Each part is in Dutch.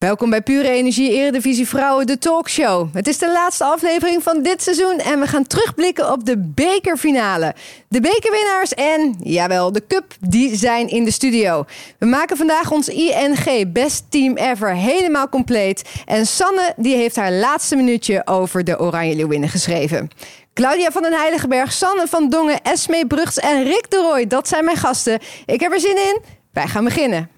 Welkom bij Pure Energie Eredivisie Vrouwen, de talkshow. Het is de laatste aflevering van dit seizoen en we gaan terugblikken op de bekerfinale. De bekerwinnaars en, jawel, de cup, die zijn in de studio. We maken vandaag ons ING Best Team Ever helemaal compleet. En Sanne, die heeft haar laatste minuutje over de Oranje Leeuwinnen geschreven. Claudia van den Heiligenberg, Sanne van Dongen, Esme Brugs en Rick de Roy, dat zijn mijn gasten. Ik heb er zin in. Wij gaan beginnen.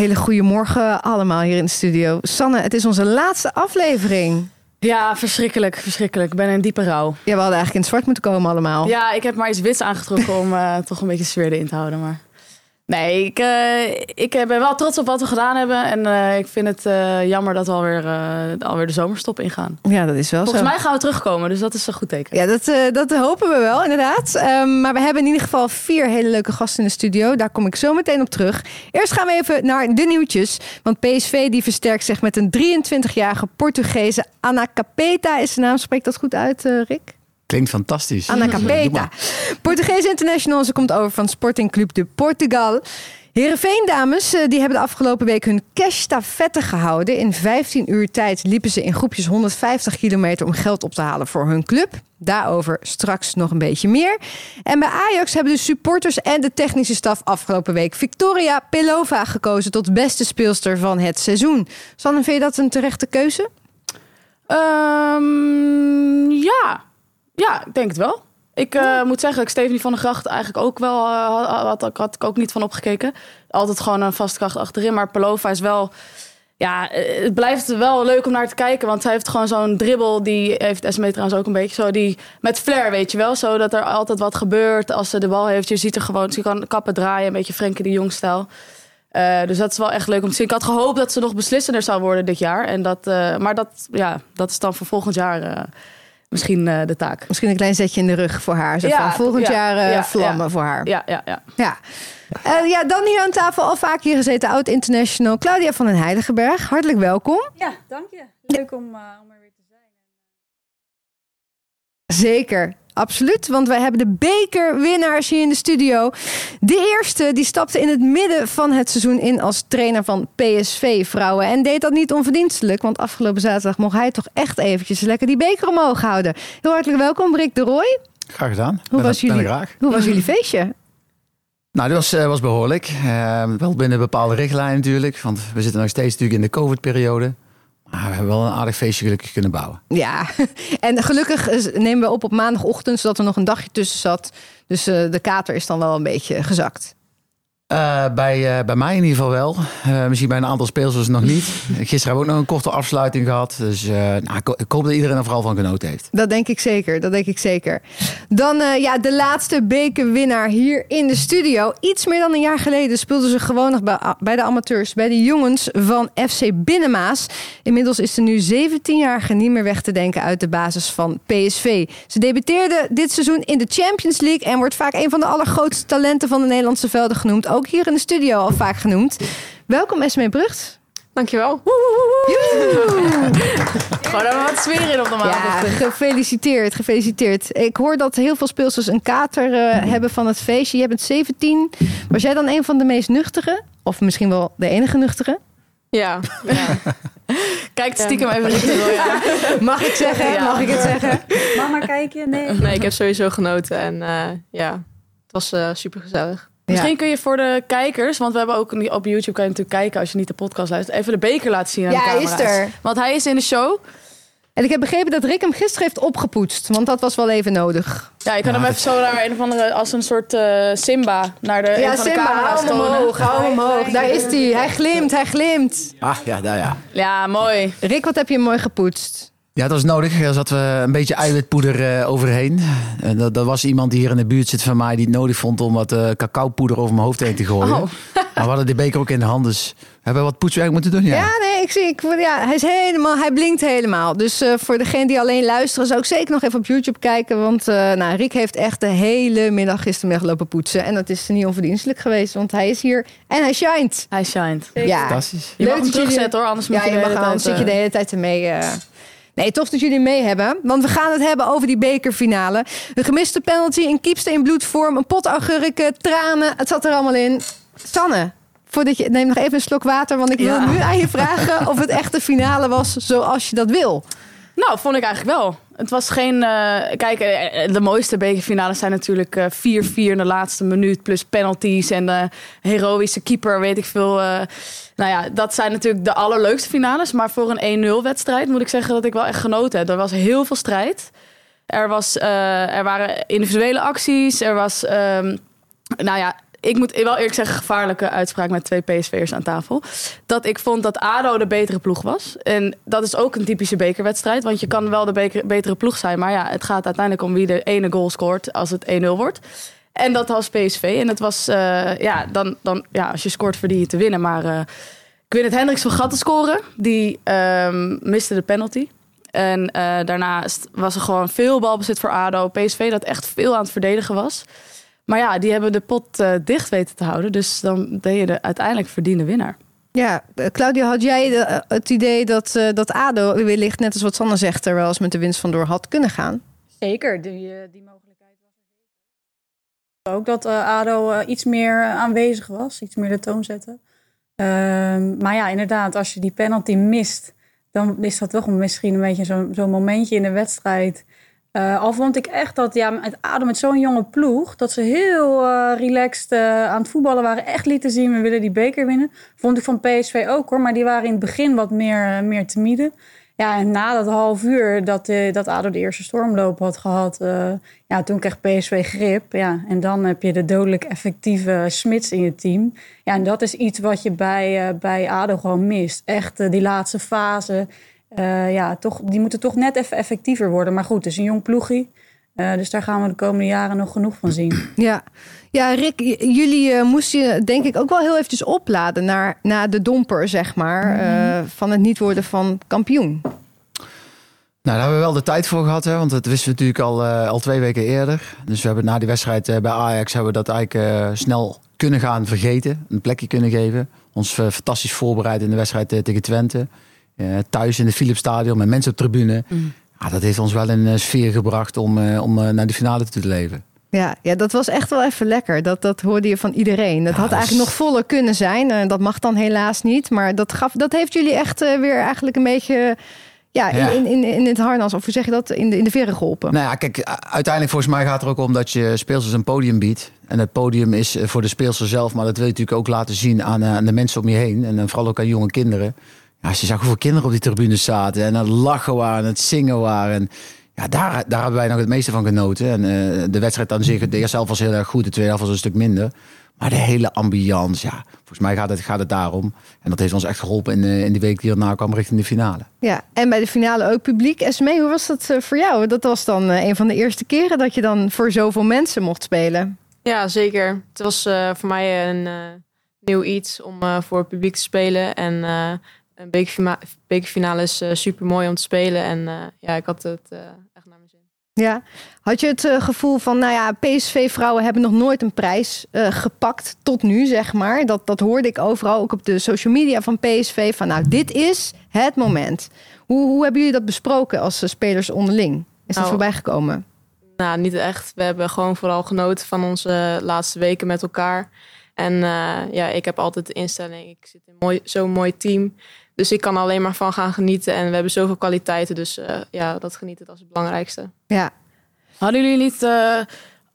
Hele goede morgen allemaal hier in de studio. Sanne, het is onze laatste aflevering. Ja, verschrikkelijk, verschrikkelijk. Ik ben in diepe rouw. Ja, we hadden eigenlijk in het zwart moeten komen allemaal. Ja, ik heb maar iets wits aangetrokken om uh, toch een beetje sfeer erin te houden. Maar Nee, ik, uh, ik ben wel trots op wat we gedaan hebben. En uh, ik vind het uh, jammer dat we alweer, alweer de zomerstop ingaan. Ja, dat is wel Volgens zo. mij gaan we terugkomen, dus dat is een goed teken. Ja, dat, dat hopen we wel, inderdaad. Um, maar we hebben in ieder geval vier hele leuke gasten in de studio. Daar kom ik zo meteen op terug. Eerst gaan we even naar de nieuwtjes. Want PSV die versterkt zich met een 23-jarige Portugese. Ana Capeta is de naam. Spreekt dat goed uit, Rick? Klinkt fantastisch. Anna Capeta. Portugees international. Ze komt over van Sporting Club de Portugal. Heerenveen dames, die hebben de afgelopen week hun cash-stafette gehouden. In 15 uur tijd liepen ze in groepjes 150 kilometer om geld op te halen voor hun club. Daarover straks nog een beetje meer. En bij Ajax hebben de supporters en de technische staf afgelopen week Victoria Pelova gekozen tot beste speelster van het seizoen. Sanne, vind je dat een terechte keuze? Um, ja, ja, ik denk het wel. Ik uh, moet zeggen, ik Stephanie van der Gracht eigenlijk ook wel uh, had, had, had ik ook niet van opgekeken. Altijd gewoon een vaste kracht achterin. Maar Pelova is wel. Ja, het blijft wel leuk om naar te kijken. Want zij heeft gewoon zo'n dribbel. Die heeft Esme trouwens ook een beetje zo. Die met flair, weet je wel. Zo dat er altijd wat gebeurt als ze de bal heeft. Je ziet er gewoon. Ze kan kappen draaien. Een beetje Frenkie de Jong stijl. Uh, dus dat is wel echt leuk om te zien. Ik had gehoopt dat ze nog beslissender zou worden dit jaar. En dat, maar dat, ja, dat is dan voor volgend jaar misschien uh, de taak. Misschien een klein zetje in de rug voor haar. Zo ja, van volgend ja, jaar uh, ja, vlammen voor haar. Ja, ja, ja. ja. Uh, ja, dan hier aan tafel al vaak hier gezeten, oud-international Claudia van den Heiligenberg. Hartelijk welkom. Ja, dank je. Leuk om, Zeker. Absoluut, want wij hebben de bekerwinnaars hier in de studio. De eerste die stapte in het midden van het seizoen in als trainer van PSV Vrouwen. En deed dat niet onverdienstelijk, want afgelopen zaterdag mocht hij toch echt eventjes lekker die beker omhoog houden. Heel hartelijk welkom, Rick de Roy. Graag gedaan. Hoe, ben was, jullie, hoe was jullie feestje? Nou, dat was, uh, was behoorlijk. Uh, wel binnen bepaalde richtlijnen natuurlijk, want we zitten nog steeds natuurlijk in de COVID-periode. Maar we hebben wel een aardig feestje gelukkig kunnen bouwen. Ja, en gelukkig nemen we op op maandagochtend, zodat er nog een dagje tussen zat. Dus uh, de kater is dan wel een beetje gezakt. Uh, bij, uh, bij mij in ieder geval wel. Uh, misschien bij een aantal speelsters nog niet. Gisteren hebben we ook nog een korte afsluiting gehad. Dus nou, ik, ik, hoop dat iedereen er vooral van genoten heeft. Dat denk ik zeker. Dat denk ik zeker. Dan ja, de laatste bekerwinnaar hier in de studio. Iets meer dan een jaar geleden speelden ze gewoon nog bij, bij de amateurs. Bij de jongens van FC Binnenmaas. Inmiddels is de nu 17-jarige niet meer weg te denken uit de basis van PSV. Ze debuteerde dit seizoen in de Champions League. En wordt vaak een van de allergrootste talenten van de Nederlandse velden genoemd. Ook hier in de studio al vaak genoemd. Welkom Esme Brugt. Dankjewel. Gewoon even wat sfeer in op de maandag. Ja, gefeliciteerd, gefeliciteerd. Ik hoor dat heel veel speelsters een kater uh, hebben van het feestje. Je bent 17. Was jij dan een van de meest nuchtere? Of misschien wel de enige nuchtere? Ja. ja. Kijk stiekem ja. even richting ja. Mag ik zeggen? Ja. Mag ik het zeggen? Mama kijken? Nee. Nee, ik heb sowieso genoten. En uh, ja, het was uh, super gezellig. Misschien kun je voor de kijkers, want we hebben ook op YouTube kan je natuurlijk kijken als je niet de podcast luistert, even de beker laten zien aan ja, de camera's. is er. Want hij is in de show. En ik heb begrepen dat Rick hem gisteren heeft opgepoetst, want dat was wel even nodig. Ja, je kan ja, hem even zo naar een of andere, als een soort uh, Simba, naar de, ja, een van Simba, de camera's hou hem omhoog, hou hem omhoog. Daar is hij, hij glimt, hij glimt. Ah, ja, daar ja. Ja, mooi. Rick, wat heb je mooi gepoetst? Ja, dat was nodig. Er zat uh, een beetje eiwitpoeder uh, overheen. En dat, dat, was iemand die hier in de buurt zit van mij die het nodig vond om wat uh, cacaopoeder over mijn hoofd heen te gooien. Oh. maar we hadden die beker ook in de hand, dus we hebben wat poetswerk moeten doen. Ja, ja nee, ik zie, ik, ja, hij is helemaal, hij blinkt helemaal. Dus eh, voor degene die alleen luisteren, zou ik zeker nog even op YouTube kijken. Want uh, nou, Rick heeft echt de hele middag gistermiddag lopen poetsen. En dat is niet onverdienstelijk geweest, want hij is hier en hij shined. Hij shined. Ja, Fantastisch. Je Leuk mag hem terugzetten hoor, anders moet ja, je je de mag hele aan, tijd, zit je de eh, hele tijd ermee. eh. Nee, tof dat jullie mee hebben. Want we gaan het hebben over die bekerfinale. Een gemiste penalty, een kiepste in bloedvorm, een pot augurken, tranen. Het zat er allemaal in. Sanne, voordat je, neem nog even een slok water. Want ik wil Ja. nu aan je vragen of het echt de finale was zoals je dat wil. Nou, vond ik eigenlijk wel. Het was geen. eh, kijk, eh, eh, de mooiste bekerfinales zijn natuurlijk eh, 4-4 in de laatste minuut. Plus penalties en de heroïsche keeper, weet ik veel. nou ja, dat zijn natuurlijk de allerleukste finales. Maar voor een 1-0 wedstrijd moet ik zeggen dat ik wel echt genoten heb. Er was heel veel strijd. Er, was, er waren individuele acties. Er was. ehm, nou ja, ik moet wel eerlijk zeggen, gevaarlijke uitspraak met twee PSV'ers aan tafel. Dat ik vond dat ADO de betere ploeg was. En dat is ook een typische bekerwedstrijd. Want je kan wel de betere ploeg zijn. Maar ja, het gaat uiteindelijk om wie de ene goal scoort als het 1-0 wordt. En dat was PSV. En het was, eh, ja, dan, dan, ja, als je scoort verdien je te winnen. Maar eh Gwyneth Hendricks vergat te scoren. Die ehm, miste de penalty. En eh, daarnaast was er gewoon veel balbezit voor ADO. PSV dat echt veel aan het verdedigen was. Maar ja, die hebben de pot eh, dicht weten te houden. Dus dan ben je de uiteindelijk verdiende winnaar. Ja, eh, Claudia, had jij de- eh, het idee dat, eh, dat ADO wellicht, net als wat Sanne zegt, er wel eens met de winst vandoor had kunnen gaan? Zeker, die, die mogelijkheid was er. Ook dat eh, ADO eh, iets meer aanwezig was, iets meer de toon zette. Ehm, maar ja, inderdaad, als je die penalty mist, dan is dat toch misschien een beetje zo'n zo'n momentje in de wedstrijd. Eh, al vond ik echt dat ja, ADO met zo'n jonge ploeg, dat ze heel eh, relaxed eh, aan het voetballen waren. Echt lieten zien, we willen die beker winnen. Vond ik van PSV ook hoor, maar die waren in het begin wat meer, meer timide. Ja, en na dat half uur dat, dat ADO de eerste stormloop had gehad, eh, ja, toen kreeg PSV grip. Ja, en dan heb je de dodelijk effectieve Smits in je team. Ja, en dat is iets wat je bij, bij ADO gewoon mist. Echt die laatste fase. Eh, ja, toch, die moeten toch net even effectiever worden. Maar goed, het is een jong ploegie. Eh, dus daar gaan we de komende jaren nog genoeg van zien. Ja, ja Rick, jullie eh, moesten je denk ik ook wel heel eventjes opladen naar, naar de domper, zeg maar, eh, van het niet worden van kampioen. Nou, daar hebben we wel de tijd voor gehad, hè, want dat wisten we natuurlijk al, eh, al twee weken eerder. Dus we hebben na die wedstrijd eh, bij Ajax hebben we dat eigenlijk eh, snel kunnen gaan vergeten. Een plekje kunnen geven. Ons fantastisch voorbereid in de wedstrijd tegen Twente. Eh, thuis in het Philipsstadion met mensen op tribune. Ja, dat heeft ons wel in een sfeer gebracht om, eh, om eh, naar de finale te leven. Ja, ja, dat was echt wel even lekker. Dat, dat hoorde je van iedereen. Dat Ja, had eigenlijk is- nog voller kunnen zijn. Eh, dat mag dan helaas niet. Maar dat, gaf, dat heeft jullie echt eh, weer eigenlijk een beetje ja, Ja. In, in, in het harnas. Of hoe zeg je dat? In de, in de veren geholpen. Nou ja, kijk, uiteindelijk volgens mij gaat het er ook om dat je speelsters een podium biedt. En het podium is eh, voor de speelster zelf, maar dat wil je natuurlijk ook laten zien aan, eh, aan de mensen om je heen. En eh, vooral ook aan jonge kinderen. Ja, als je zag hoeveel kinderen op die tribunes zaten en aan het lachen waren, en het zingen waren. En ja, daar, daar hebben wij nog het meeste van genoten. En eh, de wedstrijd aan zich, de eerste helft was heel erg goed, de tweede helft was een stuk minder. Maar de hele ambiance, ja, volgens mij gaat het, gaat het daarom. En dat heeft ons echt geholpen in, eh, in die week die erna kwam richting de finale. Ja, en bij de finale ook publiek. Esmee, hoe was dat eh, voor jou? Dat was dan eh, een van de eerste keren dat je dan voor zoveel mensen mocht spelen. Ja, zeker. Het was eh, voor mij een eh, nieuw iets om eh, voor het publiek te spelen. En eh, een bekerfina- bekerfinale is super mooi om te spelen. En eh, ja, ik had het eh, echt naar mijn zin. Ja. Had je het eh, gevoel van, nou ja, PSV-vrouwen hebben nog nooit een prijs eh, gepakt tot nu, zeg maar. Dat, dat hoorde ik overal, ook op de social media van PSV. Van, nou, dit is het moment. Hoe, hoe hebben jullie dat besproken als eh, spelers onderling? Is dat Nou, voorbij gekomen? Nou, niet echt. We hebben gewoon vooral genoten van onze laatste weken met elkaar. En eh, ja, ik heb altijd de instelling, ik zit in mooi, zo'n mooi team. Dus ik kan er alleen maar van gaan genieten. En we hebben zoveel kwaliteiten. Dus eh, ja, dat genieten dat is het belangrijkste. Ja. Hadden jullie niet eh,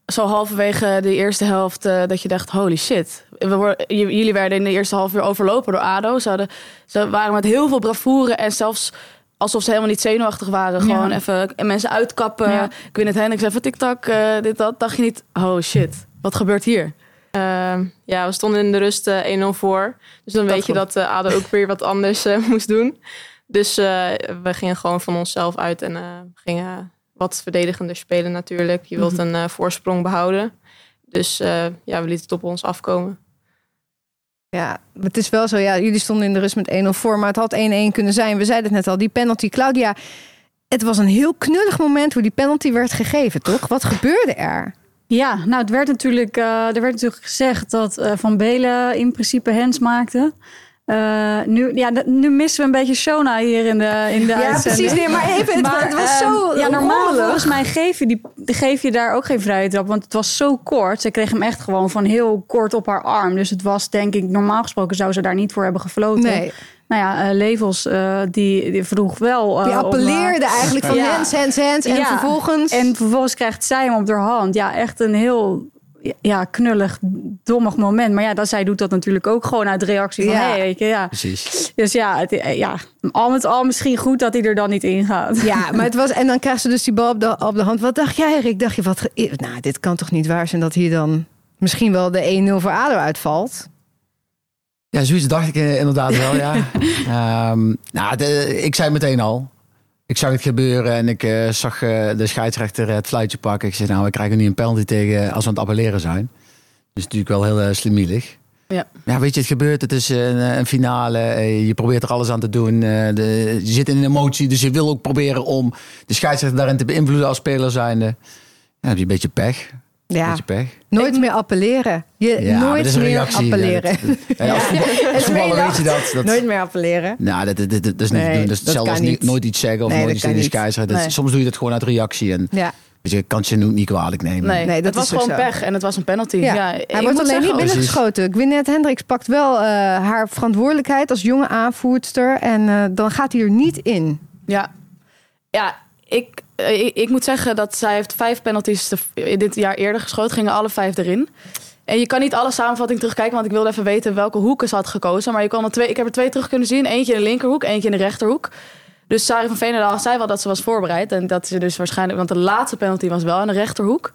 zo halverwege de eerste helft eh, dat je dacht, holy shit. We worden, jullie werden in de eerste half uur overlopen door ADO. Ze, hadden, ze waren met heel veel bravoure en zelfs alsof ze helemaal niet zenuwachtig waren. Gewoon Ja. even mensen uitkappen. Ja. Ik weet het, Hendricks even tiktak, eh dit dat. Dacht je niet, oh shit, wat gebeurt hier? Ehm, ja, we stonden in de rust eh, 1-0 voor. Dus dan weet je dat eh ADO ook weer wat anders eh, moest doen. Dus we gingen gewoon van onszelf uit en gingen wat verdedigender spelen natuurlijk. Je wilt een eh, voorsprong behouden. Dus ja, we lieten het op ons afkomen. Ja, het is wel zo. Ja, jullie stonden in de rust met 1-0 voor, maar het had 1-1 kunnen zijn. We zeiden het net al, die penalty. Claudia, het was een heel knullig moment hoe die penalty werd gegeven, toch? Wat gebeurde er? Ja, nou, het werd natuurlijk, eh, er werd natuurlijk gezegd dat eh, Van Belen in principe hands maakte. Eh, nu, ja, nu missen we een beetje Shona hier in de, in de Ja, uitzending. precies. Nee, maar even, het, Maar, het was zo Ja, normaal volgens mij geef je, die, geef je daar ook geen vrije trap. Want het was zo kort. Ze kreeg hem echt gewoon van heel kort op haar arm. Dus het was denk ik, normaal gesproken zou ze daar niet voor hebben gefloten. Nee, Nou ja, eh, Levels eh, die, die vroeg wel... eh, die om, eh, appelleerde eigenlijk van Ja. hands, hands, hands. En Ja. vervolgens... En vervolgens krijgt zij hem op haar hand. Ja, echt een heel ja, knullig, dommig moment. Maar ja, dat, zij doet dat natuurlijk ook gewoon uit reactie van... Ja. Hey, weet je, ja. Precies. Dus ja, het, ja, al met al misschien goed dat hij er dan niet in gaat. Ja, maar het was... En dan krijgt ze dus die bal op de, op de hand. Wat dacht jij, Rick? Dacht je, wat... Nou, dit kan toch niet waar zijn dat hier dan... Misschien wel de 1-0 voor ADO uitvalt? Ja, zoiets dacht ik eh, inderdaad wel, ja. Ehm, nou, de- ik zei meteen al. Ik zag het gebeuren en ik eh, zag eh, de scheidsrechter het fluitje pakken. Ik zei, nou, we krijgen nu een penalty tegen als we aan het appelleren zijn. Dus natuurlijk wel heel uh, slimielig. Ja. ja, weet je, het gebeurt. Het is een, een finale. Je probeert er alles aan te doen. De, je zit in een emotie, dus je wil ook proberen om de scheidsrechter daarin te beïnvloeden als speler zijnde. Ja, heb je een beetje pech. Ja, beetje pech. nooit meer appelleren. Je, Ja, nooit meer reactie. appelleren. Ja, dat- ja, als voetbal- als voetballer weet je dat. dat Nooit meer appelleren. Nou, dat, dat, dat, dat is niet Nee, te doen. Dat is dat hetzelfde kan als niet. niet, nooit iets zeggen of Nee, nooit iets tegen de niet. scheidsrechter. Dat- Nee. Soms doe je dat gewoon uit reactie. En Ja. weet je, kan je niet kwalijk nemen. Nee, Nee, dat het was gewoon zo. pech en het was een penalty. Ja. Ja. Hij wordt alleen zeggen- niet binnengeschoten. Gwyneth Hendricks pakt wel eh, haar verantwoordelijkheid als jonge aanvoerster. En eh, dan gaat hij er niet in. Ja, ja ik, eh, ik, ik moet zeggen dat zij heeft vijf penalties dit jaar eerder geschoten. Gingen alle vijf erin. En je kan niet alle samenvatting terugkijken, want ik wilde even weten welke hoeken ze had gekozen. Maar je kon er twee, ik heb er twee terug kunnen zien. Eentje in de linkerhoek, eentje in de rechterhoek. Dus Sari van Veenendaal zei wel dat ze was voorbereid. En dat ze dus waarschijnlijk, want de laatste penalty was wel in de rechterhoek.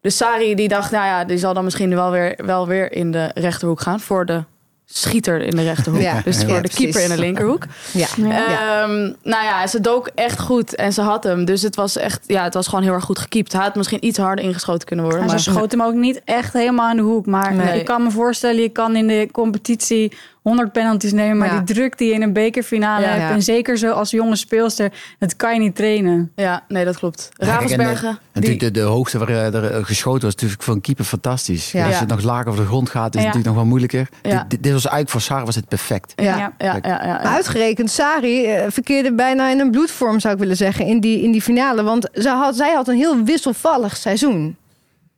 Dus Sari die dacht, nou ja, die zal dan misschien wel weer, wel weer in de rechterhoek gaan. Voor de schieter in de rechterhoek. Ja, dus ja, voor de keeper in de linkerhoek. Ja. ja. Ehm, nou ja, ze dook echt goed en ze had hem. Dus het was echt, ja, het was gewoon heel erg goed gekiept. Hij had misschien iets harder ingeschoten kunnen worden. Maar Maar ze schoot hem ook niet echt helemaal aan de hoek. Maar Nee. ik kan me voorstellen, je kan in de competitie 100 penalties nemen. Maar Ja. die druk die je in een bekerfinale Ja. hebt. Ja. En zeker zo als jonge speelster, dat kan je niet trainen. Ja, nee, dat klopt. Ja, kijk, en, eh, Ravensbergen. En die, natuurlijk de, de hoogte waar eh, er eh, geschoten was, natuurlijk voor een keeper fantastisch. Ja. Als het nog lager over de grond gaat, is Ja. het natuurlijk nog wel moeilijker. Ja. Dit, dit, was eigenlijk voor Sarah was het perfect. ja, Ja. ja, ja, ja, ja. Maar Uitgerekend, Sari verkeerde bijna in een bloedvorm, zou ik willen zeggen, in die, in die finale. Want ze had, zij had een heel wisselvallig seizoen.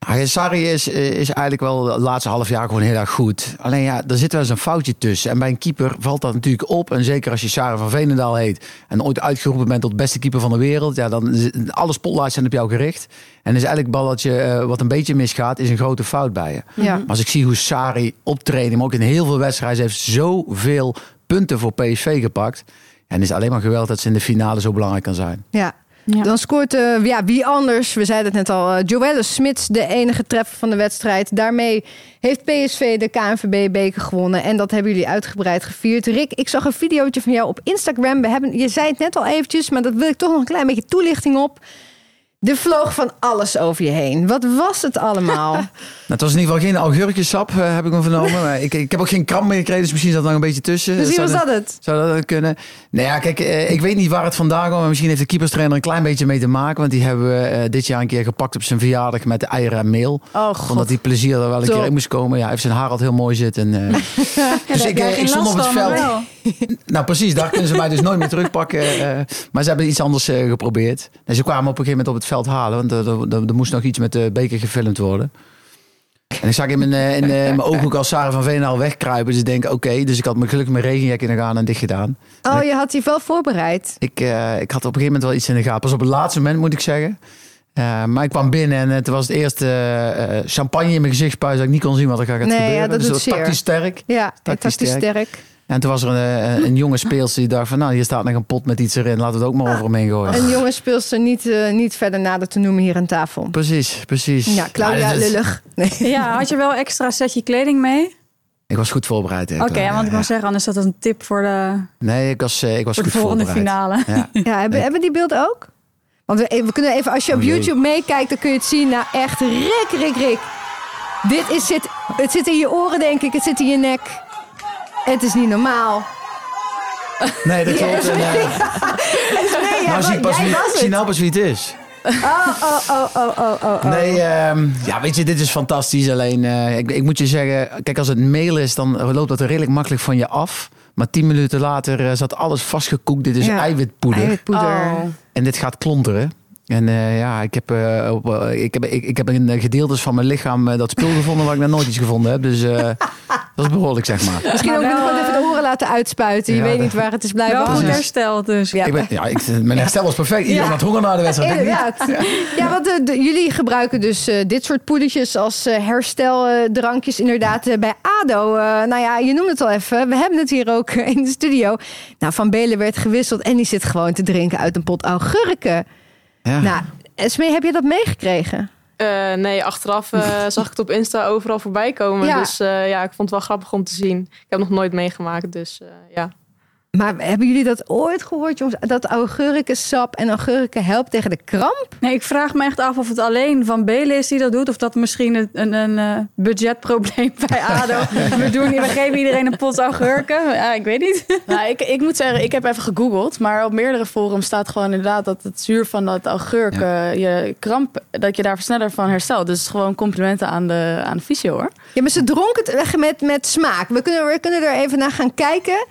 Ah, Sarri is, eh, is eigenlijk wel het laatste half jaar gewoon heel erg goed. Alleen ja, er zit wel eens een foutje tussen. En bij een keeper valt dat natuurlijk op. En zeker als je Sarah van Veenendaal heet. En ooit uitgeroepen bent tot beste keeper van de wereld. Ja, dan is het- alle spotlights zijn op jou gericht. En is eigenlijk balletje eh, wat een beetje misgaat, is een grote fout bij je. Ja. Maar als ik zie hoe Sari optreden, maar ook in heel veel wedstrijden, heeft zoveel punten voor PSV gepakt. En het is alleen maar geweldig dat ze in de finale zo belangrijk kan zijn. Ja. Dan scoort, eh, ja, wie anders, we zeiden het net al, eh, Joelle Smits de enige treffer van de wedstrijd. Daarmee heeft PSV de KNVB-beker gewonnen en dat hebben jullie uitgebreid gevierd. Rick, ik zag een videootje van jou op Instagram. We hebben, je zei het net al eventjes, maar dat wil ik toch nog een klein beetje toelichting op. Er vloog van alles over je heen. Wat was het allemaal? Nou, het was in ieder geval geen augurkensap, eh, heb ik me vernomen. Maar ik, ik heb ook geen kram meer gekregen, dus misschien zat er nog een beetje tussen. Misschien Zou was dat het. Zou dat kunnen? Nou ja, kijk, eh, ik weet niet waar het vandaan komt. Maar misschien heeft de keeperstrainer een klein beetje mee te maken. Want die hebben we eh, dit jaar een keer gepakt op zijn verjaardag met de eieren en meel. Oh god. Omdat die plezier er wel een Top. keer in moest komen. Ja, hij heeft zijn haar altijd heel mooi zitten. eh. dus ik, ik stond op het veld. Nou, precies. Daar kunnen ze mij dus nooit meer terugpakken. eh. maar ze hebben iets anders geprobeerd. En ze kwamen op een gegeven moment op het veld halen. Want er, er, er- er moest nog iets met de beker gefilmd worden. En ik zag in mijn, eh, in, eh, in mijn ooghoek als Sarah van Veenaal wegkruipen. Dus ik denk, oké. Dus ik had me gelukkig mijn regenjack in de gaan en dicht gedaan. Oh, je had die wel voorbereid. Ik, eh, ik had op een gegeven moment wel iets in de gaten. Pas op het laatste moment moet ik zeggen. Eh, maar ik kwam binnen en het was het eerste champagne in mijn gezicht spuiten. Dat ik niet kon zien wat er gaat Nee, gebeuren. ja, dat dus was tactisch sterk. Ja, Tactisch tactisch sterk. En toen was er een, eh, een jonge speelster die dacht van... nou, hier staat nog een pot met iets erin. Laten we het ook maar over hem heen gooien. Een jonge speelster niet, eh, niet verder nader te noemen hier aan tafel. Precies, precies. Ja, Claudia is- lullig. Nee. Ja, had je wel extra setje kleding mee? Ik was goed voorbereid. Oké, want ik ja. wil zeggen, anders is dat een tip voor de, Nee, ik was, eh, ik was voor de goed volgende voorbereid. finale. Ja. Ja, hebben, hebben die beelden ook? Want we, we kunnen even, als je op Oh. YouTube meekijkt, dan kun je het zien. Nou, echt, Rick, Rick, Rick. Dit is, zit, het zit in je oren, denk ik. Het zit in je nek. Het is niet normaal. Nee, dat klopt. En, eh, Nee, nou, zie ik pas wie, zie nou pas wie het is. Oh, oh, oh, oh, oh, oh, oh. Nee, ehm, ja, weet je, dit is fantastisch. Alleen, eh, ik, ik moet je zeggen, kijk, als het meel is, dan loopt dat er redelijk makkelijk van je af. Maar tien minuten later eh, zat alles vastgekoekt. Dit is Ja. eiwitpoeder. Eiwitpoeder. Oh. En dit gaat klonteren. En eh, ja, ik heb, eh, ik, heb, ik, ik heb in gedeeltes van mijn lichaam dat spul gevonden waar ik nog nooit iets gevonden heb. Dus dat is behoorlijk, zeg maar. Misschien ook wel, gewoon even de oren laten uitspuiten. Je Ja, weet niet waar het is blijven Wel goed hersteld dus. Ja. Ik ben, ja, ik, mijn herstel was perfect. Iedereen Ja. had honger na de wedstrijd. Inderdaad. Ja, want eh, de- jullie gebruiken dus eh, dit soort poedertjes als eh, hersteldrankjes inderdaad eh, bij ADO. Eh, nou ja, je noemde het al even. We hebben het hier ook eh, in de studio. Nou, Van Belen werd gewisseld en die zit gewoon te drinken uit een pot augurken. Ja. Nou, Smee, heb je dat meegekregen? Eh, nee, achteraf eh, zag ik het op Insta overal voorbij komen. Ja. Dus eh, ja, ik vond het wel grappig om te zien. Ik heb nog nooit meegemaakt, dus ja. Maar hebben jullie dat ooit gehoord, jongens? Dat augurkensap en augurken helpt tegen de kramp? Nee, ik vraag me echt af of het alleen Van Belen is die dat doet... of dat misschien een, een, een eh, budgetprobleem bij ADO. we, doen, we geven iedereen een pot augurken. Ja, ik weet niet. Nou, ik, ik moet zeggen, ik heb even gegoogeld, maar op meerdere forums staat gewoon inderdaad dat het zuur van dat augurk, eh, je kramp, dat je daar sneller van herstelt. Dus gewoon complimenten aan de, aan de fysio hoor. Ja, maar ze dronk het weg met, met smaak. We kunnen, we kunnen er even naar gaan kijken.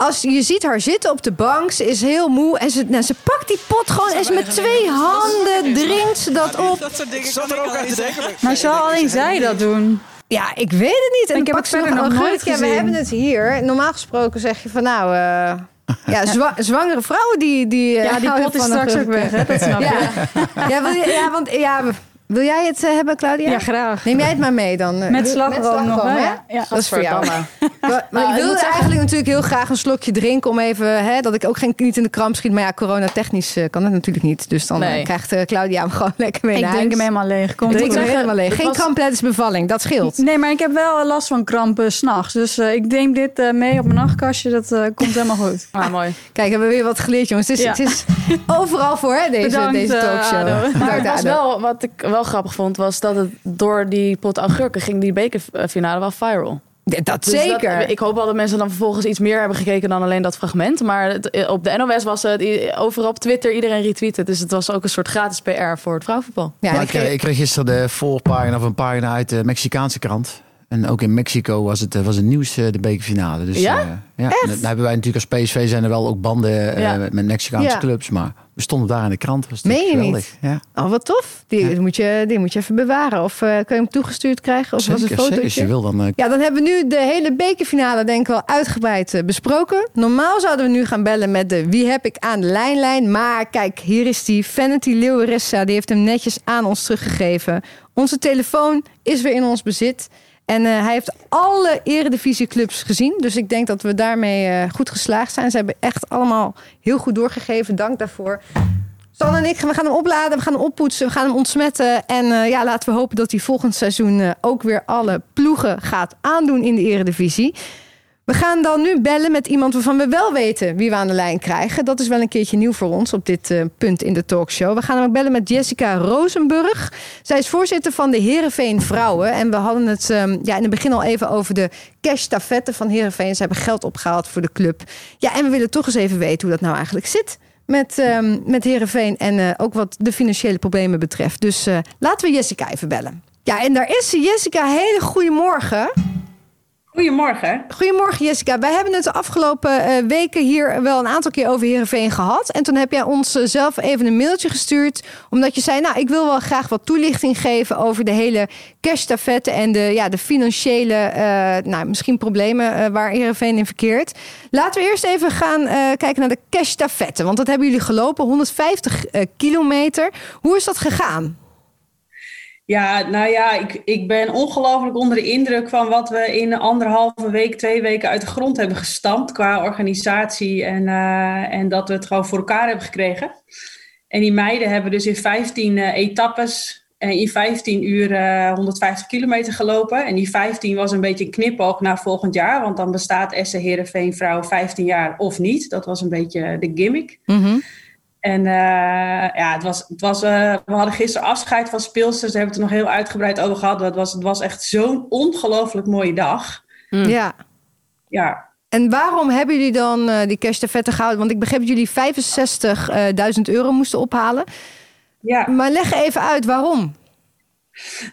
Als je ziet haar zitten op de bank, ze is heel moe en ze, nou, ze pakt die pot gewoon en ze met twee handen drinkt ze dat op. Dat soort dingen kan ik denken. Maar zal alleen zij dat doen? Ja, ik weet het niet. En Ik heb het nog verder een nog nooit Ja, we gezien. hebben het hier. Normaal gesproken zeg je van nou, eh, ja, zwa- zwangere vrouwen die die eh, Ja, die pot is straks ook weg, hè? Dat snap je. Ja, ja, wil je, ja want ja, wil jij het eh, hebben, Claudia? Ja, graag. Neem jij het maar mee dan. Met slagroom nog, slagroom, hè? hè? Ja. Dat is voor jou. Gadverdamme. Maar, maar Nou, ik ik wilde zeggen- eigenlijk natuurlijk heel graag een slokje drinken om even, hè, dat ik ook geen niet in de kramp schiet. Maar ja, corona-technisch eh, kan het natuurlijk niet. Dus dan eh, Nee. krijgt Claudia hem gewoon lekker mee Ik naar drink hem helemaal leeg. Komt Drink goed. hem helemaal leeg. Geen was- kramp tijdens bevalling, dat scheelt. Nee, maar ik heb wel last van krampen s'nachts. Dus eh, ik neem dit eh, mee op mijn nachtkastje. Dat eh, komt helemaal goed. Ah, mooi. Kijk, hebben we weer wat geleerd, jongens. Het is, Ja. het is overal voor, hè, deze, Bedankt, deze talkshow. Maar Bedankt, het was wel, wat ik wel grappig vond, was dat het door die pot augurken ging die bekerfinale wel viral. Ja, Dat Dus zeker. dat- ik hoop wel dat mensen dan vervolgens iets meer hebben gekeken dan alleen dat fragment. Maar het- eh, op de NOS was het overal op Twitter iedereen retweeten. Dus het was ook een soort gratis PR voor het vrouwenvoetbal. ja, ik, kreeg, ik kreeg gisteren de voorpagina of een pagina uit de Mexicaanse krant. En ook in Mexico was het, eh, was het nieuws, eh, de bekerfinale. Dus, Ja? eh, ja. Dan hebben wij natuurlijk als PSV zijn er wel ook banden Ja. met, met Mexicaanse Ja. clubs. Maar we stonden daar in de krant. Was Meen je natuurlijk niet? geweldig. Ja. Oh, wat tof. Die, moet je, die moet je even bewaren. Of kun je hem toegestuurd krijgen? Of was een fotootje? Als je wil dan... Ja, dan hebben we nu de hele bekerfinale denk ik wel uitgebreid besproken. Normaal zouden we nu gaan bellen met de wie heb ik aan de lijnlijn. Maar kijk, hier is die Vanity Leeuwerissa. Die heeft hem netjes aan ons teruggegeven. Onze telefoon is weer in ons bezit. En eh, hij heeft alle eredivisieclubs gezien. Dus ik denk dat we daarmee eh, goed geslaagd zijn. Ze hebben echt allemaal heel goed doorgegeven. Dank daarvoor. Stan en ik, we gaan hem opladen, we gaan hem oppoetsen, we gaan hem ontsmetten. En eh, ja, laten we hopen dat hij volgend seizoen ook weer alle ploegen gaat aandoen in de eredivisie. We gaan dan nu bellen met iemand waarvan we wel weten wie we aan de lijn krijgen. Dat is wel een keertje nieuw voor ons op dit eh, punt in de talkshow. We gaan ook bellen met Jessica Rosenburg. Zij is voorzitter van de Herenveen Vrouwen. En we hadden het ehm, ja, in het begin al even over de cash stafette van Herenveen. Ze hebben geld opgehaald voor de club. Ja, en we willen toch eens even weten hoe dat nou eigenlijk zit met, ehm met Herenveen en eh, ook wat de financiële problemen betreft. Dus eh, laten we Jessica even bellen. Ja, en daar is ze. Jessica, hele goede morgen. Goedemorgen. Goedemorgen Jessica. Wij hebben het de afgelopen eh, weken hier wel een aantal keer over Heerenveen gehad. En toen heb jij ons eh, zelf even een mailtje gestuurd. Omdat je zei, nou ik wil wel graag wat toelichting geven over de hele cashstafette. En de, ja, de financiële, eh, nou misschien problemen waar Heerenveen in verkeert. Laten we eerst even gaan kijken naar de cashstafette. Want dat hebben jullie gelopen, 150 eh, kilometer. Hoe is dat gegaan? Ja, nou ja, ik, ik ben ongelooflijk onder de indruk van wat we in anderhalve week, twee weken uit de grond hebben gestampt qua organisatie en, eh, en dat we het gewoon voor elkaar hebben gekregen. En die meiden hebben dus in 15 eh, etappes en in 15 uur eh, 150 kilometer gelopen. En die 15 was een beetje een knipoog naar volgend jaar, want dan bestaat Essen Heerenveen Vrouwen 15 jaar of niet. Dat was een beetje de gimmick. En eh, ja, het was, het was, eh, we hadden gisteren afscheid van speelsters. Daar hebben we het er nog heel uitgebreid over gehad. Dat was, het was echt zo'n ongelooflijk mooie dag. Ja. Ja, En waarom hebben jullie dan uh, die cash de vette gehouden? Want ik begreep dat jullie 65.000 euro moesten ophalen. Ja. Maar leg even uit waarom.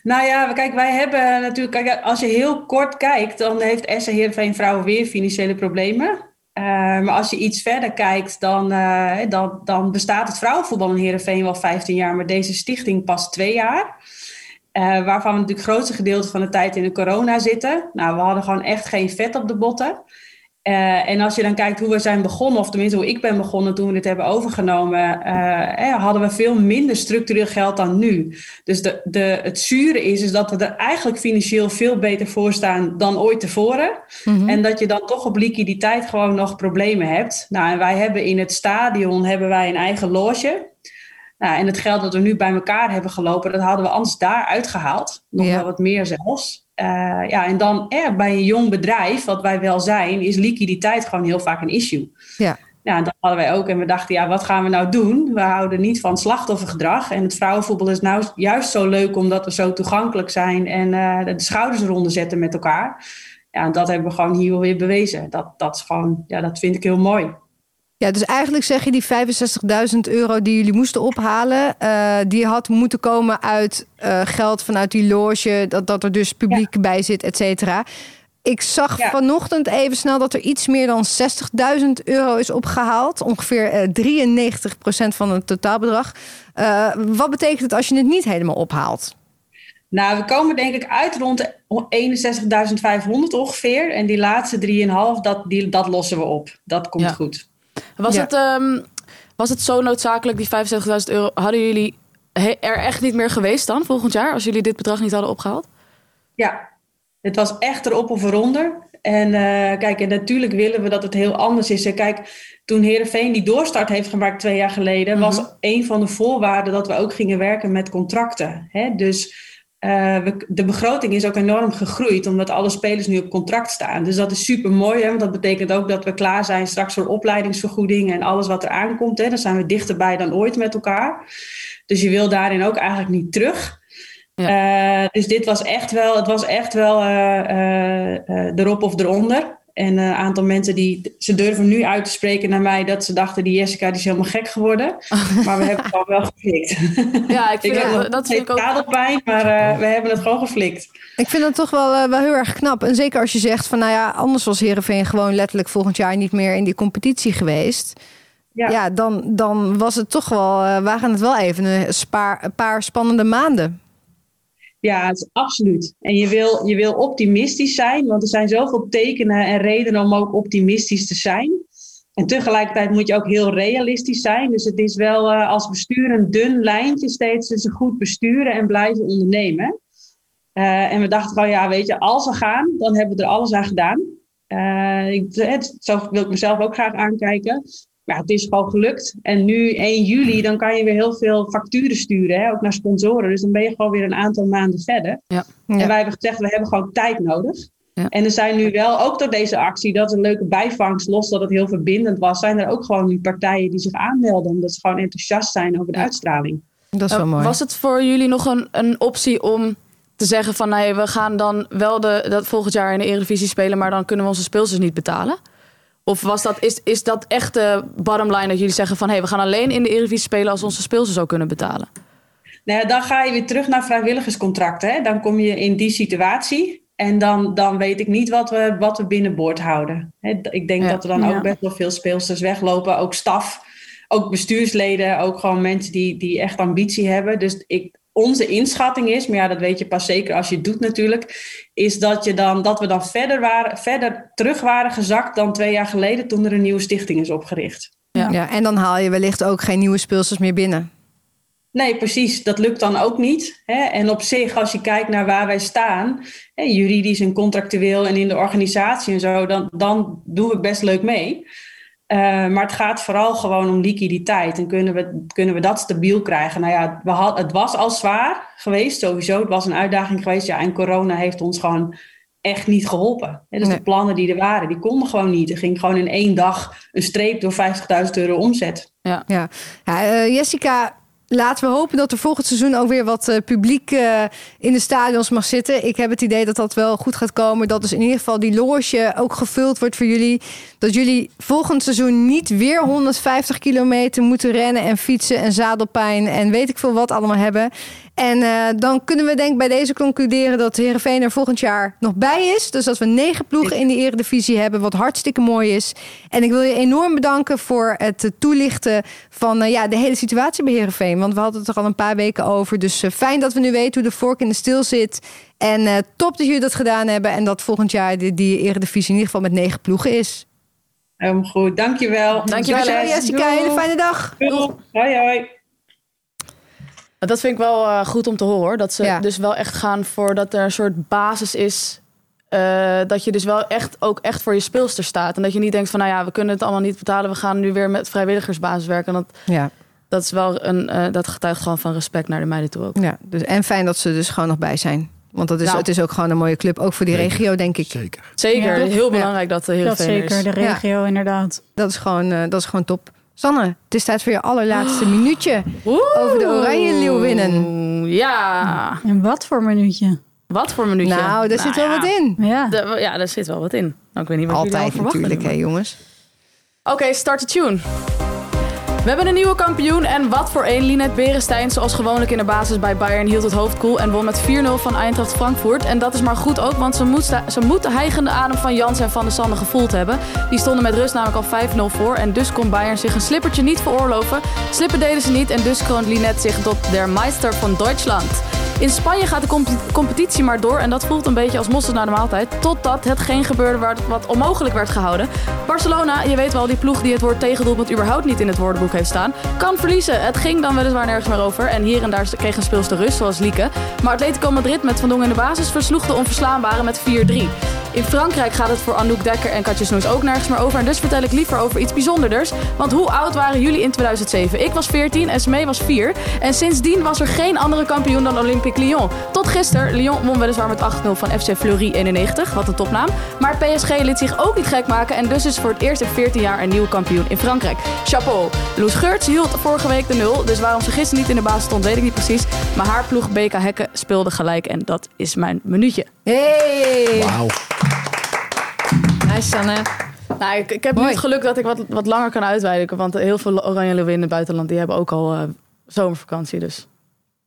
Nou ja, kijk, wij hebben natuurlijk, kijk, als je heel kort kijkt, dan heeft Essen Heerenveen Vrouwen weer financiële problemen. Uh, maar als je iets verder kijkt, dan, uh, dan, dan bestaat het vrouwenvoetbal in Heerenveen wel 15 jaar, maar deze stichting pas twee jaar. Uh, waarvan we natuurlijk het grootste gedeelte van de tijd in de corona zitten. Nou, we hadden gewoon echt geen vet op de botten. Uh, en als je dan kijkt hoe we zijn begonnen, of tenminste hoe ik ben begonnen toen we dit hebben overgenomen, uh, hadden we veel minder structureel geld dan nu. Dus de, de, het zure is, is dat we er eigenlijk financieel veel beter voor staan dan ooit tevoren. Mm-hmm. En dat je dan toch op liquiditeit gewoon nog problemen hebt. Nou, en wij hebben in het stadion hebben wij een eigen loge. Nou, en het geld dat we nu bij elkaar hebben gelopen, dat hadden we anders daar uitgehaald. Nog ja. wel wat meer zelfs. Uh, ja, en dan eh, bij een jong bedrijf, wat wij wel zijn, is liquiditeit gewoon heel vaak een issue. Ja. Ja, dat hadden wij ook. En we dachten, ja, wat gaan we nou doen? We houden niet van slachtoffergedrag. En het vrouwenvoetbal is nou juist zo leuk omdat we zo toegankelijk zijn en uh, de schouders eronder zetten met elkaar. Ja, dat hebben we gewoon hier weer bewezen. Dat, dat is gewoon, ja, dat vind ik heel mooi. Ja, dus eigenlijk zeg je die 65.000 euro die jullie moesten ophalen, uh, die had moeten komen uit uh, geld vanuit die loge, dat, dat er dus publiek ja. bij zit, et cetera. Ik zag ja. vanochtend even snel dat er iets meer dan 60.000 euro is opgehaald. Ongeveer uh, 93% van het totaalbedrag. Uh, wat betekent het als je het niet helemaal ophaalt? Nou, we komen denk ik uit rond 61.500 ongeveer. En die laatste 3,5, dat, die, dat lossen we op. Dat komt ja. goed. Was, het, um, was het zo noodzakelijk, die 75.000 euro? Hadden jullie er echt niet meer geweest dan volgend jaar, als jullie dit bedrag niet hadden opgehaald? Ja, het was echt erop of eronder. En uh, kijk, en natuurlijk willen we dat het heel anders is. En kijk, toen Herenveen die doorstart heeft gemaakt twee jaar geleden, was een van de voorwaarden dat we ook gingen werken met contracten. Hè? Dus uh, we, de begroting is ook enorm gegroeid, omdat alle spelers nu op contract staan. Dus dat is super mooi, want dat betekent ook dat we klaar zijn straks voor opleidingsvergoeding en alles wat er aankomt. Hè. Dan zijn we dichterbij dan ooit met elkaar. Dus je wil daarin ook eigenlijk niet terug. Ja. Uh, dus dit was echt wel, het was echt wel uh, erop of eronder. En een aantal mensen die, ze durven nu uit te spreken naar mij dat ze dachten die Jessica die is helemaal gek geworden. Maar we hebben het gewoon wel geflikt. Ja, ik vind ik dat, dat vind ik ook. pijn, maar uh, we hebben het gewoon geflikt. Ik vind het toch wel, uh, wel heel erg knap. En zeker als je zegt van nou ja, anders was Heerenveen gewoon letterlijk volgend jaar niet meer in die competitie geweest. Ja, ja dan, dan was het toch wel, uh, waren het wel even een, spaar, een paar spannende maanden. Ja, het is absoluut. En je wil, je wil optimistisch zijn, want er zijn zoveel tekenen en redenen om ook optimistisch te zijn. En tegelijkertijd moet je ook heel realistisch zijn. Dus het is wel uh, als bestuur een dun lijntje steeds tussen goed besturen en blijven ondernemen. Uh, en we dachten van ja, weet je, als we gaan, dan hebben we er alles aan gedaan. Uh, ik, het, zo wil ik mezelf ook graag aankijken ja, het is gewoon gelukt. En nu 1 juli, dan kan je weer heel veel facturen sturen, hè, ook naar sponsoren. Dus dan ben je gewoon weer een aantal maanden verder. Ja. En wij hebben gezegd, we hebben gewoon tijd nodig. Ja. En er zijn nu wel, ook door deze actie, dat is een leuke bijvangst, los dat het heel verbindend was, zijn er ook gewoon die partijen die zich aanmelden, omdat ze gewoon enthousiast zijn over de uitstraling. Dat is wel mooi. Was het voor jullie nog een, een optie om te zeggen van, nee, we gaan dan wel de, dat volgend jaar in de Eredivisie spelen, maar dan kunnen we onze speelsters niet betalen? Of was dat, is, is dat echt de bottom line dat jullie zeggen van... hé, hey, we gaan alleen in de Eredivisie spelen als onze speelsters zo kunnen betalen? Nou ja, dan ga je weer terug naar vrijwilligerscontracten. Hè? Dan kom je in die situatie. En dan, dan weet ik niet wat we, wat we binnenboord houden. Hè? Ik denk ja. dat er dan ook best wel veel speelsters weglopen. Ook staf, ook bestuursleden, ook gewoon mensen die, die echt ambitie hebben. Dus ik, onze inschatting is, maar ja, dat weet je pas zeker als je het doet natuurlijk, is dat, je dan, dat we dan verder, waren, verder terug waren gezakt dan twee jaar geleden toen er een nieuwe stichting is opgericht. Ja. ja, en dan haal je wellicht ook geen nieuwe speelsters meer binnen. Nee, precies. Dat lukt dan ook niet. Hè? En op zich, als je kijkt naar waar wij staan, hè, juridisch en contractueel en in de organisatie en zo, dan, dan doen we best leuk mee. Uh, maar het gaat vooral gewoon om liquiditeit. En kunnen we, kunnen we dat stabiel krijgen? Nou ja, we had, het was al zwaar geweest, sowieso. Het was een uitdaging geweest. Ja, en corona heeft ons gewoon echt niet geholpen. dus nee. de plannen die er waren, die konden gewoon niet. Er ging gewoon in één dag een streep door 50.000 euro omzet. Ja, ja. ja uh, Jessica, laten we hopen dat er volgend seizoen ook weer wat eh, publiek eh, in de stadions mag zitten. Ik heb het idee dat dat wel goed gaat komen. Dat dus in ieder geval die loge ook gevuld wordt voor jullie. Dat jullie volgend seizoen niet weer 150 kilometer moeten rennen en fietsen en zadelpijn en weet ik veel wat allemaal hebben. En eh, dan kunnen we denk ik bij deze concluderen dat Heerenveen er volgend jaar nog bij is. Dus dat we negen ploegen in de eredivisie hebben, wat hartstikke mooi is. En ik wil je enorm bedanken voor het eh, toelichten van eh, ja, de hele situatie bij Heerenveen. Want we hadden het er al een paar weken over. Dus fijn dat we nu weten hoe de vork in de stil zit. En eh, top dat jullie dat gedaan hebben. En dat volgend jaar die, die eredivisie in ieder geval met negen ploegen is. Helemaal goed, dankjewel. Dankjewel, Dankjewel Jessica, hele fijne dag. Doei. Hoi, hoi. Dat vind ik wel eh, goed om te horen. hoor. Dat ze Ja. dus wel echt gaan voor dat er een soort basis is. eh, dat je dus wel echt ook echt voor je speelster staat. En dat je niet denkt van nou ja, we kunnen het allemaal niet betalen. We gaan nu weer met vrijwilligersbasis werken. En dat, Ja, dat is wel een eh, dat getuigt gewoon van respect naar de meiden toe ook. ja. Dus, en fijn dat ze dus gewoon nog bij zijn. Want dat is, Nou. het is ook gewoon een mooie club. Ook voor die regio, denk ik. Zeker. Zeker, Ja. heel belangrijk dat de Dat Heerenveen er zeker, de regio inderdaad. Dat is gewoon, eh, dat is gewoon top. Sanne, het is tijd voor je allerlaatste minuutje. Over de Oranje Leeuwinnen. Ja, En wat voor minuutje? wat voor minuutje. Nou, daar zit wel ja. wat in. Ja. De- ja, daar zit wel wat in. Nou, ik weet niet wat jullie Altijd allemaal verwachten. natuurlijk, hè, jongens. Oké, start de tune. We hebben een nieuwe kampioen en wat voor een. Linet Berenstein, zoals gewoonlijk in de basis bij Bayern, hield het hoofd koel en won met 4-0 van Eintracht Frankfurt. En dat is maar goed ook, want ze moet, ze moet de hijgende adem van Jans en Van der Sande gevoeld hebben. Die stonden met rust namelijk al 5-0 voor en dus kon Bayern zich een slippertje niet veroorloven. Slippen deden ze niet en dus kroont Linet zich tot der Meister van Duitsland. In Spanje gaat de comp- competitie maar door en dat voelt een beetje als mosterd na de maaltijd. Totdat hetgeen gebeurde wat onmogelijk werd gehouden. Barcelona, je weet wel, die ploeg die het woord tegendoelpunt überhaupt niet in het woordenboek heeft staan, kan verliezen. Het ging dan weliswaar nergens meer over en hier en daar kreeg een speelster rust, zoals Lieke. Maar Atletico Madrid met Van Dongen in de basis versloeg de onverslaanbare met 4-3. In Frankrijk gaat het voor Anouk Dekker en Katje Snoes ook nergens meer over. En dus vertel ik liever over iets bijzonderders. Want hoe oud waren jullie in 2007? Ik was 14 en Smee was 4. En sindsdien was er geen andere kampioen dan Olympique Lyon. Tot gisteren. Lyon won weliswaar met 8-0 van FC Fleury 91. Wat een topnaam. Maar PSG liet zich ook niet gek maken. En dus is voor het eerst in 14 jaar een nieuwe kampioen in Frankrijk. Chapeau. Loes Geurts hield vorige week de nul. Dus waarom ze gisteren niet in de basis stond, weet ik niet precies. Maar haar ploeg BK Hekken speelde gelijk. En dat is mijn minuutje. Hey! Wauw. Sanne. Nou, ik, ik heb nu het geluk dat ik wat, wat langer kan uitwijken. Want heel veel Oranje Leeuwen in het buitenland die hebben ook al eh, zomervakantie. Dus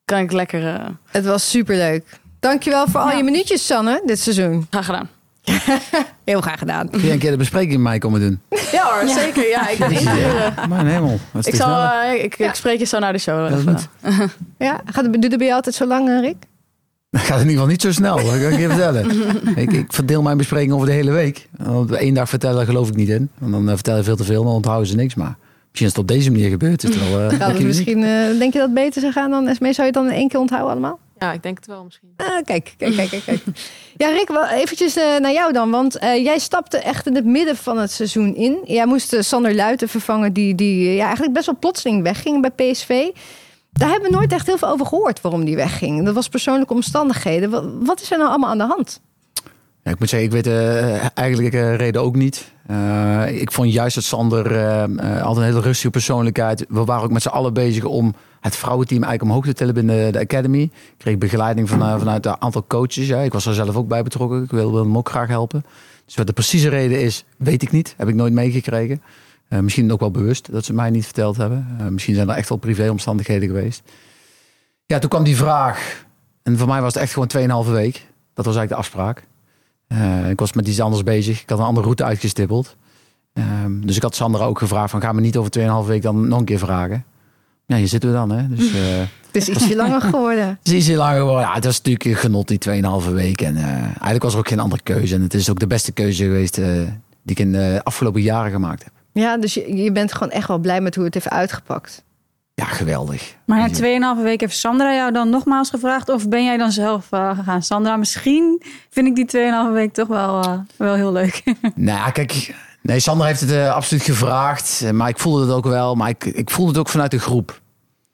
kan ik lekker eh Het was superleuk. Dankjewel voor al je minuutjes, Sanne, dit seizoen. graag gedaan. Heel graag gedaan. Kun je een keer de bespreking met mij komen doen? Ja hoor, zeker. Ja, ik ben. Mijn hemel. Dat is Ik, zal, eh, ik, ik spreek je zo naar de show. Dat is goed. Ja, gaat het, doet het bij jou altijd zo lang, eh, Rick? Dat gaat in ieder geval niet zo snel, dat kan ik je vertellen. ik, ik verdeel mijn bespreking over de hele week. Want één dag vertellen geloof ik niet in. Want dan eh, vertel je veel te veel, dan onthouden ze niks. Maar misschien is het op deze manier gebeurd. Is het wel, eh, misschien, eh, denk je dat het beter zou gaan dan Esmee? Zou je het dan in één keer onthouden allemaal? Ja, ik denk het wel misschien. Ah, kijk, kijk, kijk, kijk. kijk. Ja, Rick, wel eventjes eh, naar jou dan. Want eh, jij stapte echt in het midden van het seizoen in. Jij moest Sander Luiten vervangen, die, die ja, eigenlijk best wel plotseling wegging bij PSV. Daar hebben we nooit echt heel veel over gehoord waarom die wegging. Dat was persoonlijke omstandigheden. Wat, wat is er nou allemaal aan de hand? Ja, ik moet zeggen, ik weet de eigenlijke reden ook niet. Eh, ik vond juist dat Sander eh, eh, altijd een hele rustige persoonlijkheid. We waren ook met z'n allen bezig om het vrouwenteam eigenlijk omhoog te tillen binnen de academy. Ik kreeg begeleiding van, eh, vanuit een aantal coaches. Ja. Ik was er zelf ook bij betrokken. Ik wilde hem ook graag helpen. Dus wat de precieze reden is, weet ik niet. Heb ik nooit meegekregen. Eh, misschien ook wel bewust dat ze mij niet verteld hebben. Eh, misschien zijn er echt wel privéomstandigheden geweest. Ja, toen kwam die vraag. En voor mij was het echt gewoon 2,5 week. Dat was eigenlijk de afspraak. Eh, ik was met iets anders bezig. Ik had een andere route uitgestippeld. Ehm, dus ik had Sander ook gevraagd van ga me niet over 2,5 week dan nog een keer vragen. Ja, hier zitten we dan. Hè? Dus Het is ietsje langer geworden. het is ietsje langer geworden. Ja, het was natuurlijk genot die 2,5 week. En eigenlijk was er ook geen andere keuze. En het is ook de beste keuze geweest die ik in de afgelopen jaren gemaakt heb. Ja, dus je, je bent gewoon echt wel blij met hoe het heeft uitgepakt. Ja, geweldig. Maar na 2,5 weken heeft Sandra jou dan nogmaals gevraagd? Of ben jij dan zelf eh, gegaan? Sandra, misschien vind ik die 2,5 week toch wel, eh, wel heel leuk. Nou ja, kijk. Nee, Sander heeft het eh, absoluut gevraagd. Maar ik voelde het ook wel. Maar ik, ik voelde het ook vanuit de groep.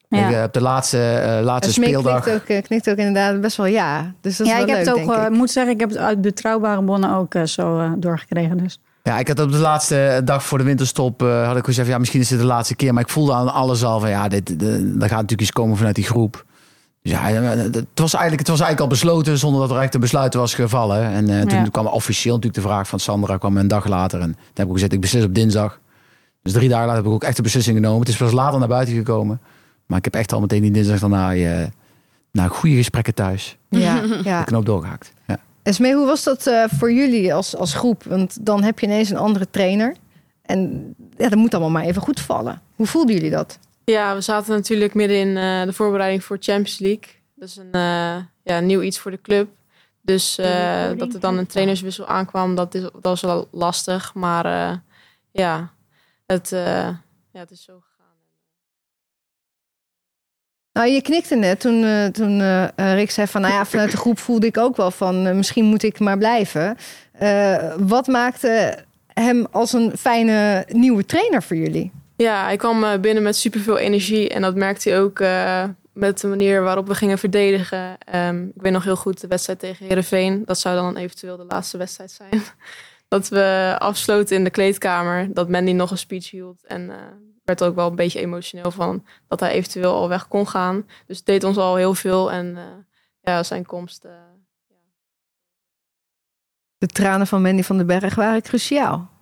Ja. Ik, op de laatste, laatste Esmee speeldag. knikt ook, knikt ook inderdaad best wel ja. Dus dat is ja, wel ik heb leuk, het ook, ik. moet zeggen, ik heb het uit betrouwbare bronnen ook zo eh, doorgekregen. Dus. Ja, ik had op de laatste dag voor de winterstop uh, had ik gezegd, ja, misschien is het de laatste keer. Maar ik voelde aan alles al van, ja, dit, dit, er gaat natuurlijk iets komen vanuit die groep. Dus ja, het was, eigenlijk, het was eigenlijk al besloten zonder dat er echt een besluit was gevallen. En uh, toen kwam officieel natuurlijk de vraag van Sandra, kwam een dag later. En toen heb ik gezegd, ik beslis op dinsdag. Dus drie dagen later heb ik ook echt de beslissing genomen. Het is pas later naar buiten gekomen. Maar ik heb echt al meteen die dinsdag daarna uh, nou, goede gesprekken thuis. Ja, ja. De knoop doorgehakt. Ja. Esmee, hoe was dat uh, voor jullie als, als groep? Want dan heb je ineens een andere trainer. En ja, dat moet allemaal maar even goed vallen. Hoe voelden jullie dat? Ja, we zaten natuurlijk midden in uh, de voorbereiding voor Champions League. Dat is een uh, ja, nieuw iets voor de club. Dus dat er dan een trainerswissel aankwam, dat, is, dat was wel lastig. Maar ja, het, ja, het is zo nou, je knikte net toen, uh, toen uh, Rick zei van... nou ja, vanuit de groep voelde ik ook wel van... Misschien moet ik maar blijven. wat maakte hem als een fijne nieuwe trainer voor jullie? Ja, hij kwam binnen met superveel energie. En dat merkte hij ook met de manier waarop we gingen verdedigen. Um, ik weet nog heel goed de wedstrijd tegen Heerenveen. Dat zou dan eventueel de laatste wedstrijd zijn. dat we afsloten in de kleedkamer. Dat Mandy nog een speech hield. En werd ook wel een beetje emotioneel van dat hij eventueel al weg kon gaan. Dus het deed ons al heel veel en uh, ja, zijn komst. Uh, ja. De tranen van Mandy van den Berg waren cruciaal.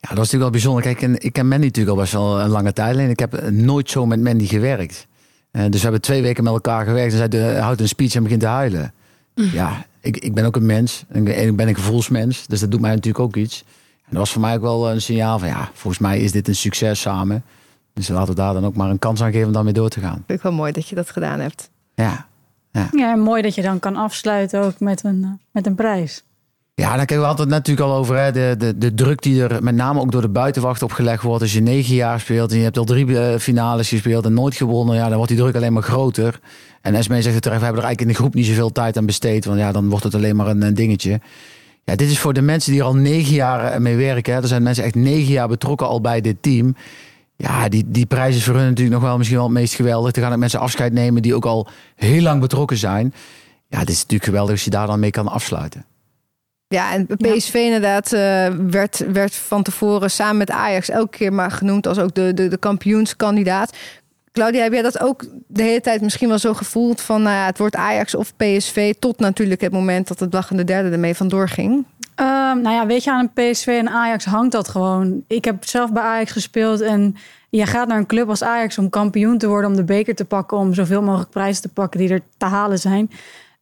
Ja, dat was natuurlijk wel bijzonder. Kijk, ik ken Mandy natuurlijk al best wel een lange tijd. En ik heb nooit zo met Mandy gewerkt. Uh, dus we hebben twee weken met elkaar gewerkt. En zij houdt een speech en begint te huilen. Mm. Ja, ik, ik ben ook een mens. En ik ben een gevoelsmens. Dus dat doet mij natuurlijk ook iets. En dat was voor mij ook wel een signaal van ja, volgens mij is dit een succes samen. Dus laten we daar dan ook maar een kans aan geven om daarmee door te gaan. Vind ik wel mooi dat je dat gedaan hebt. Ja. Ja, ja en mooi dat je dan kan afsluiten ook met een, eh, met een prijs. Ja, daar kijken we altijd natuurlijk al over. Hè. De, de, de druk die er met name ook door de buitenwacht opgelegd wordt. Als je negen jaar speelt en je hebt al drie eh, finales gespeeld en nooit gewonnen. Ja, dan wordt die druk alleen maar groter. En Esmee zegt het terecht, we hebben er eigenlijk in de groep niet zoveel tijd aan besteed. Want ja, dan wordt het alleen maar een, een dingetje. Ja, dit is voor de mensen die er al negen jaar mee werken. Hè. Er zijn mensen echt negen jaar betrokken al bij dit team. Ja, die, die prijs is voor hun natuurlijk nog wel misschien wel het meest geweldig. Er gaan ook mensen afscheid nemen die ook al heel lang betrokken zijn. Ja, dit is natuurlijk geweldig als je daar dan mee kan afsluiten. Ja, en PSV inderdaad uh, werd, werd van tevoren samen met Ajax elke keer maar genoemd als ook de, de, de kampioenskandidaat. Claudia, heb jij dat ook de hele tijd misschien wel zo gevoeld van nou het wordt Ajax of PSV tot natuurlijk het moment dat het lachende derde ermee vandoor ging? Um, nou ja, weet je, aan een PSV en Ajax hangt dat gewoon. Ik heb zelf bij Ajax gespeeld en je gaat naar een club als Ajax om kampioen te worden, om de beker te pakken, om zoveel mogelijk prijzen te pakken die er te halen zijn.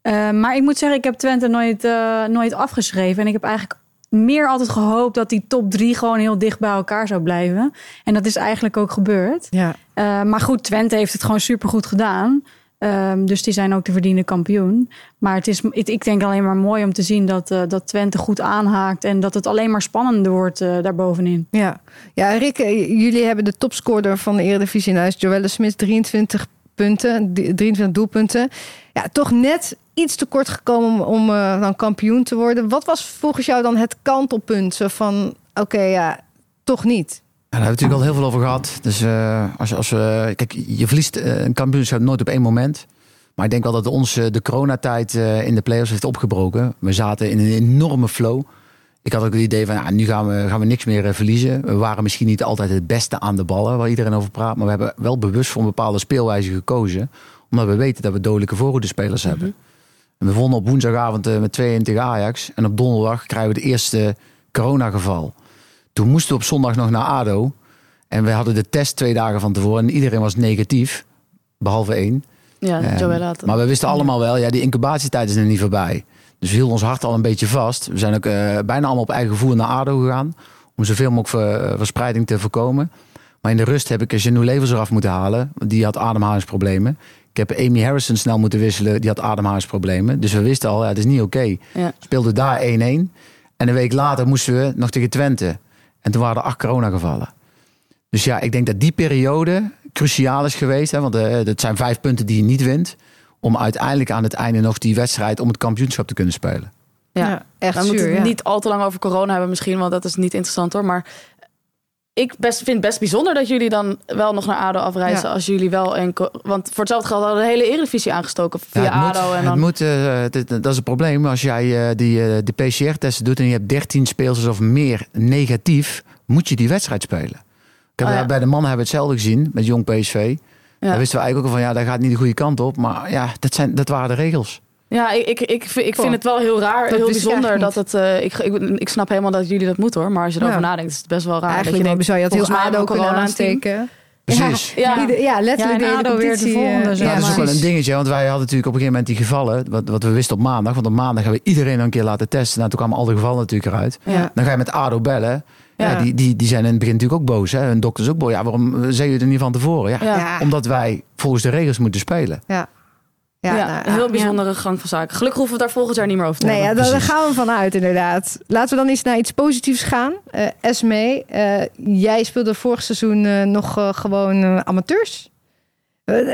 Uh, maar ik moet zeggen, ik heb Twente nooit, uh, nooit afgeschreven. En ik heb eigenlijk meer altijd gehoopt dat die top drie gewoon heel dicht bij elkaar zou blijven. En dat is eigenlijk ook gebeurd. Ja. Uh, maar goed, Twente heeft het gewoon supergoed gedaan. Um, dus die zijn ook de verdiende kampioen. Maar het is, ik denk alleen maar mooi om te zien dat, uh, dat Twente goed aanhaakt. En dat het alleen maar spannender wordt uh, daarbovenin. Ja. ja, Rick, jullie hebben de topscorer van de Eredivisie in huis. Joelle Smit, 23 punten, 23 doelpunten. Ja, toch net iets te kort gekomen om, uh, dan kampioen te worden. Wat was volgens jou dan het kantelpunt? Zo van, oké, ja, toch niet. Daar hebben we natuurlijk al heel veel over gehad. Dus uh, als, als we, kijk, je verliest uh, een kampioenschap nooit op één moment. Maar ik denk wel dat ons de coronatijd in de playoffs heeft opgebroken. We zaten in een enorme flow. Ik had ook het idee van, nu gaan we, gaan we niks meer verliezen. We waren misschien niet altijd het beste aan de ballen, waar iedereen over praat. Maar we hebben wel bewust voor een bepaalde speelwijze gekozen. Omdat we weten dat we dodelijke voorhoede spelers mm -hmm. hebben. En we vonden op woensdagavond uh, met 2 tegen Ajax. En op donderdag krijgen we de eerste coronageval. Toen moesten we op zondag nog naar ADO. En we hadden de test twee dagen van tevoren. En iedereen was negatief. Behalve één. Ja, um, Maar we wisten allemaal wel, ja, die incubatietijd is er niet voorbij. Dus we hielden ons hart al een beetje vast. We zijn ook uh, bijna allemaal op eigen gevoel naar ADO gegaan. Om zoveel mogelijk ver, verspreiding te voorkomen. Maar in de rust heb ik Genou Levers eraf moeten halen. Die had ademhalingsproblemen. Ik heb Amy Harrison snel moeten wisselen. Die had ademhalingsproblemen. Dus we wisten al, ja, het is niet oké. Okay. Ja. Speelde daar 1-1. En een week later moesten we nog tegen Twente. En toen waren er acht coronagevallen. Dus ja, ik denk dat die periode cruciaal is geweest. Hè, want uh, dat zijn vijf punten die je niet wint. Om uiteindelijk aan het einde nog die wedstrijd om het kampioenschap te kunnen spelen. Ja, ja echt. We moeten het ja. niet al te lang over corona hebben misschien, want dat is niet interessant hoor. Maar ik best, vind het best bijzonder dat jullie dan wel nog naar ADO afreizen... Ja. als jullie wel... enkel want voor hetzelfde geld hadden we de hele Eredivisie aangestoken via Ja, het moet- ADO. En het dan, moet, eh, dit- dat is het probleem. Als jij eh, die, eh, de PCR-testen doet en je hebt 13 speelsters of meer negatief, moet je die wedstrijd spelen. Ik heb, Oh, ja. Bij de mannen hebben we hetzelfde gezien met Jong PSV. Ja. Daar wisten we eigenlijk ook al van, ja, dat gaat niet de goede kant op. Maar ja, dat, zijn, dat waren de regels. Ja, ik, ik, ik, vind- ik vind het wel heel raar, Dat heel bijzonder dat het. eh, ik, ik, ik snap helemaal dat jullie dat moeten hoor, maar als je erover Ja. nadenkt, is het best wel raar. Eigenlijk dat je bizar. Je had heel ADO kunnen aansteken. Precies. Ja, Ja, ieder- ja letterlijk. Ja, de weer de volgende, eh, Ja, dat is ook wel een dingetje, want wij hadden natuurlijk op een gegeven moment die gevallen, wat, wat we wisten op maandag. Want op maandag gaan we iedereen een keer laten testen. Nou, toen kwamen al de gevallen natuurlijk eruit. Ja. Dan ga je met ADO bellen. Ja. Ja. die, die, die zijn in het begin natuurlijk ook boos. Hè? Hun dokters ook boos. Ja, waarom zeggen jullie het niet van tevoren? Ja. Omdat wij volgens de regels moeten spelen. Ja. Ja, Ja, nou, een heel bijzondere gang van zaken. Gelukkig hoeven we het daar volgend jaar niet meer over te Nee, ja, hebben. daar, daar gaan we vanuit inderdaad. Laten we dan eens naar iets positiefs gaan. Eh Esme, eh, jij speelde vorig seizoen eh, nog gewoon eh, amateurs.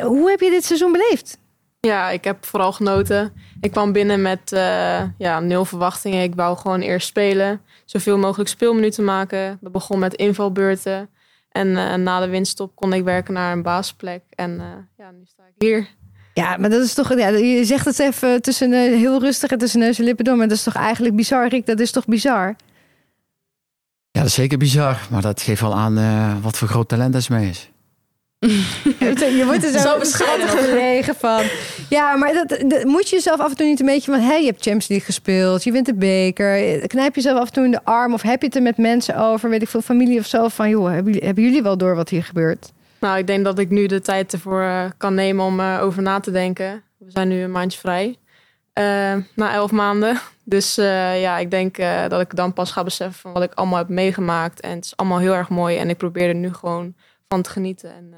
Hoe heb je dit seizoen beleefd? Ja, ik heb vooral genoten. Ik kwam binnen met eh, ja, nul verwachtingen. Ik wou gewoon eerst spelen. Zoveel mogelijk speelminuten maken. Dat begon met invalbeurten. En eh, na de winststop kon ik werken naar een basisplek. En eh, ja, nu sta ik hier. Ja, maar dat is toch, ja, je zegt het even tussen heel rustig en tussen neus en lippen door, maar dat is toch eigenlijk bizar, Rick? Dat is toch bizar? Ja, dat is zeker bizar. Maar dat geeft wel aan eh, wat voor groot talent Esme is. Je wordt er zo, bescheiden verlegen van. Ja, maar dat, dat- moet je jezelf af en toe niet een beetje van... hé, je hebt Champions League gespeeld, je wint de beker. Knijp jezelf af en toe in de arm of heb je het er met mensen over... weet ik veel, familie of zo, van... joh, hebben jullie, hebben jullie wel door wat hier gebeurt? Nou, ik denk dat ik nu de tijd ervoor eh, kan nemen om eh, over na te denken. We zijn nu een maandje vrij. eh, na elf maanden. Dus ja, ik denk dat ik dan pas ga beseffen van wat ik allemaal heb meegemaakt. En het is allemaal heel erg mooi. En ik probeer er nu gewoon van te genieten. En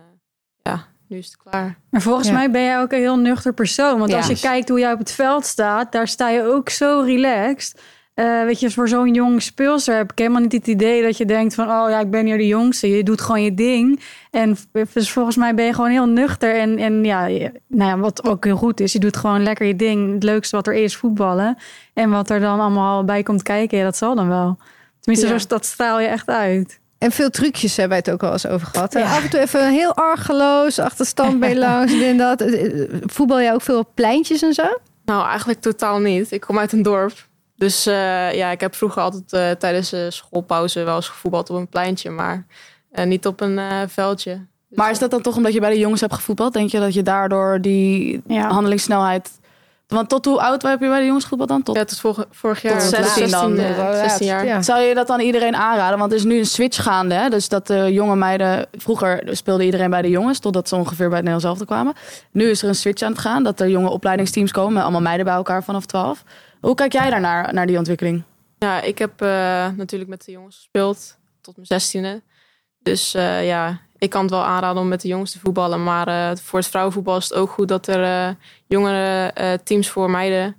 ja, nu is het klaar. Maar volgens Ja. mij ben jij ook een heel nuchter persoon. Want Ja. als je kijkt hoe jij op het veld staat, daar sta je ook zo relaxed. Eh, weet je, voor zo'n jong speelster heb ik helemaal niet het idee dat je denkt van... oh ja, ik ben hier de jongste. Je doet gewoon je ding. En dus volgens mij ben je gewoon heel nuchter. En, en ja, je- nou ja, wat ook heel goed is. Je doet gewoon lekker je ding. Het leukste wat er is, voetballen. En wat er dan allemaal bij komt kijken, ja, dat zal dan wel. Tenminste, Ja. zo, dat straal je echt uit. En veel trucjes hebben wij het ook al eens over gehad. Ja. Af en toe even heel argeloos, achter standbeen langs, dit en dat. Eh, eh, Voetbal jij ook veel op pleintjes en zo? Nou, eigenlijk totaal niet. Ik kom uit een dorp. Dus eh, ja, ik heb vroeger altijd eh, tijdens de schoolpauze wel eens gevoetbald op een pleintje. Maar eh, niet op een eh, veldje. Dus, Maar is dat dan toch omdat je bij de jongens hebt gevoetbald? Denk je dat je daardoor die Ja. handelingssnelheid... Want tot hoe oud heb je bij de jongens gevoetbald dan? Tot Ja, tot vorig, vorig jaar. Tot tot 16 dan, 16, eh, 16 jaar. Ja. Zou je dat dan iedereen aanraden? Want er is nu een switch gaande. Hè? Dus dat de jonge meiden... Vroeger speelde iedereen bij de jongens... totdat ze ongeveer bij het Nederlands elftal kwamen. Nu is er een switch aan het gaan. Dat er jonge opleidingsteams komen... met allemaal meiden bij elkaar vanaf 12. Hoe kijk jij daarnaar, naar die ontwikkeling? Ja, ik heb eh, natuurlijk met de jongens gespeeld tot mijn zestiende. Dus eh, ja, ik kan het wel aanraden om met de jongens te voetballen. Maar eh, voor het vrouwenvoetbal is het ook goed dat er eh, jongere eh, teams voor meiden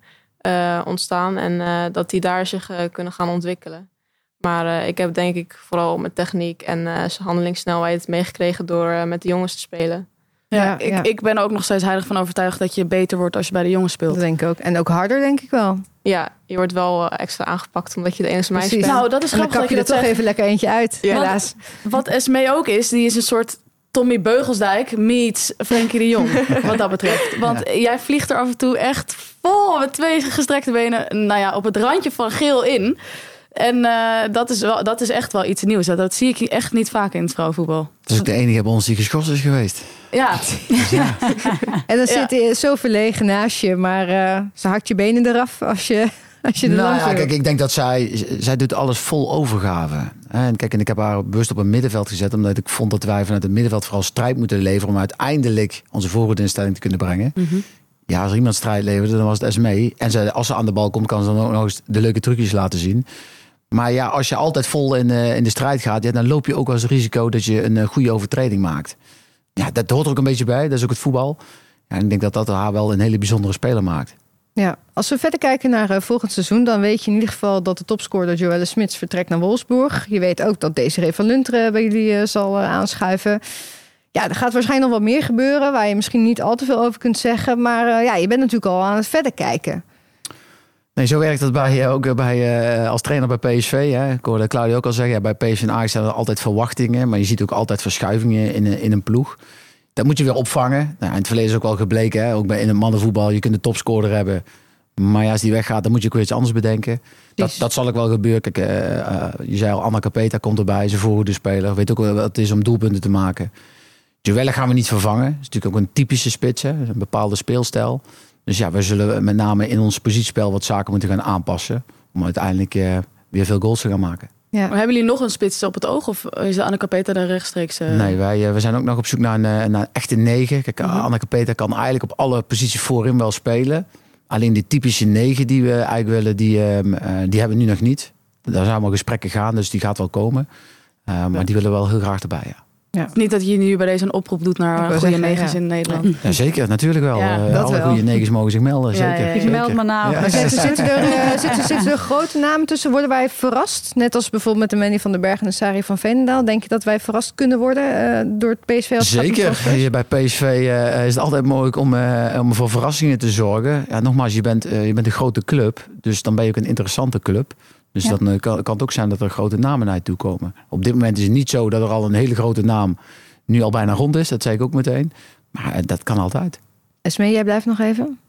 ontstaan. En dat die daar zich kunnen gaan ontwikkelen. Maar ik heb denk ik vooral met techniek en handelingssnelheid meegekregen door met de jongens te spelen. Ja, ik, ja. ik ben er ook nog steeds heilig van overtuigd... dat je beter wordt als je bij de jongens speelt. Dat denk ik ook. En ook harder, denk ik wel. Ja, je wordt wel eh, extra aangepakt omdat je de enige meisje Precies. bent. Nou, dat is En dan grappig kap dat je je er dat toch zegt. even lekker eentje uit, Ja. helaas. Wat Esmee ook is, die is een soort Tommy Beugelsdijk meets Frenkie de Jong. wat dat betreft. Want jij vliegt er af en toe echt vol met twee gestrekte benen. Nou ja, op het randje van geel in. En eh, dat, is wel, dat is echt wel iets nieuws. Dat, dat zie ik echt niet vaak in het vrouwenvoetbal. Het is ook de enige bij ons die geschorst is geweest. Ja, En dan Ja. zit hij zo verlegen naast je, maar eh, ze hakt je benen eraf als je, als je er Nou langs ja, kijk, ik denk dat zij, zij doet alles vol overgave. En kijk, en ik heb haar bewust op een middenveld gezet, omdat ik vond dat wij vanuit het middenveld vooral strijd moeten leveren om uiteindelijk onze voorhoedinstelling te kunnen brengen. Ja, als er iemand strijd leverde, dan was het SME. En ze, als ze aan de bal komt, kan ze dan ook nog eens de leuke trucjes laten zien. Maar ja, als je altijd vol in, eh, in de strijd gaat, dan loop je ook wel eens risico dat je een eh, goede overtreding maakt. Ja, dat hoort er ook een beetje bij. Dat is ook het voetbal. Ja, en ik denk dat dat haar wel een hele bijzondere speler maakt. Ja, als we verder kijken naar eh, volgend seizoen, dan weet je in ieder geval dat de topscorer Joelle Smits vertrekt naar Wolfsburg. Je weet ook dat Desiree van Lunteren bij jullie zal aanschuiven. Ja, er gaat waarschijnlijk nog wat meer gebeuren waar je misschien niet al te veel over kunt zeggen. Maar ja, je bent natuurlijk al aan het verder kijken. Nee, zo werkt het bij, eh, ook bij, eh, als trainer bij PSV. Hè. Ik hoorde Claudio ook al zeggen, ja, bij PSV en Ajax zijn er altijd verwachtingen. Maar je ziet ook altijd verschuivingen in, een- in een ploeg. Dat moet je weer opvangen. Nou, in het verleden is ook wel gebleken, hè. ook bij, in het mannenvoetbal. Je kunt de topscorer hebben. Maar ja, als die weggaat, dan moet je ook weer iets anders bedenken. Dat, dat zal ook wel gebeuren. Kijk, eh, eh, je zei al, Anna Capeta komt erbij. Ze voorhoede speler. Weet ook wel wat het is om doelpunten te maken. Joelle gaan we niet vervangen. Dat is natuurlijk ook een typische spits. Hè. Een bepaalde speelstijl. Dus ja, we zullen met name in ons positiespel wat zaken moeten gaan aanpassen. Om uiteindelijk eh, weer veel goals te gaan maken. Ja. Maar hebben jullie nog een spits op het oog? Of is de Anneke Peter er rechtstreeks? eh, Nee, wij eh, we zijn ook nog op zoek naar een, naar een echte negen. Kijk, Mhm. Anneke Peter kan eigenlijk op alle posities voorin wel spelen. Alleen die typische negen die we eigenlijk willen, die, ehm, eh, die hebben we nu nog niet. Daar zijn wel gesprekken gaan, dus die gaat wel komen. Maar die willen we wel heel graag erbij, ja. Niet dat je nu bij deze een oproep doet naar goede zeggen, negens ja. in Nederland. ja zeker, natuurlijk wel. Ja, Eh, alle wel. goede negens mogen zich melden, Ja, zeker. ja, ja. Ik meld me nou. Ja. Maar zitten, zitten, er, eh, zitten, zitten er grote namen tussen? Worden wij verrast? Net als bijvoorbeeld met de Manny van den Berg en de Sari van Veenendaal. Denk je dat wij verrast kunnen worden eh, door het PSV als Zeker. Je- Bij PSV eh, is het altijd mogelijk om, eh, om voor verrassingen te zorgen. Ja, nogmaals, je bent, eh, je bent een grote club. Dus dan ben je ook een interessante club. Dus Ja. dan eh, kan, kan het ook zijn dat er grote namen naar je toe komen. Op dit moment is het niet zo dat er al een hele grote naam nu al bijna rond is. Dat zei ik ook meteen. Maar eh, dat kan altijd. Esmee, jij blijft nog even?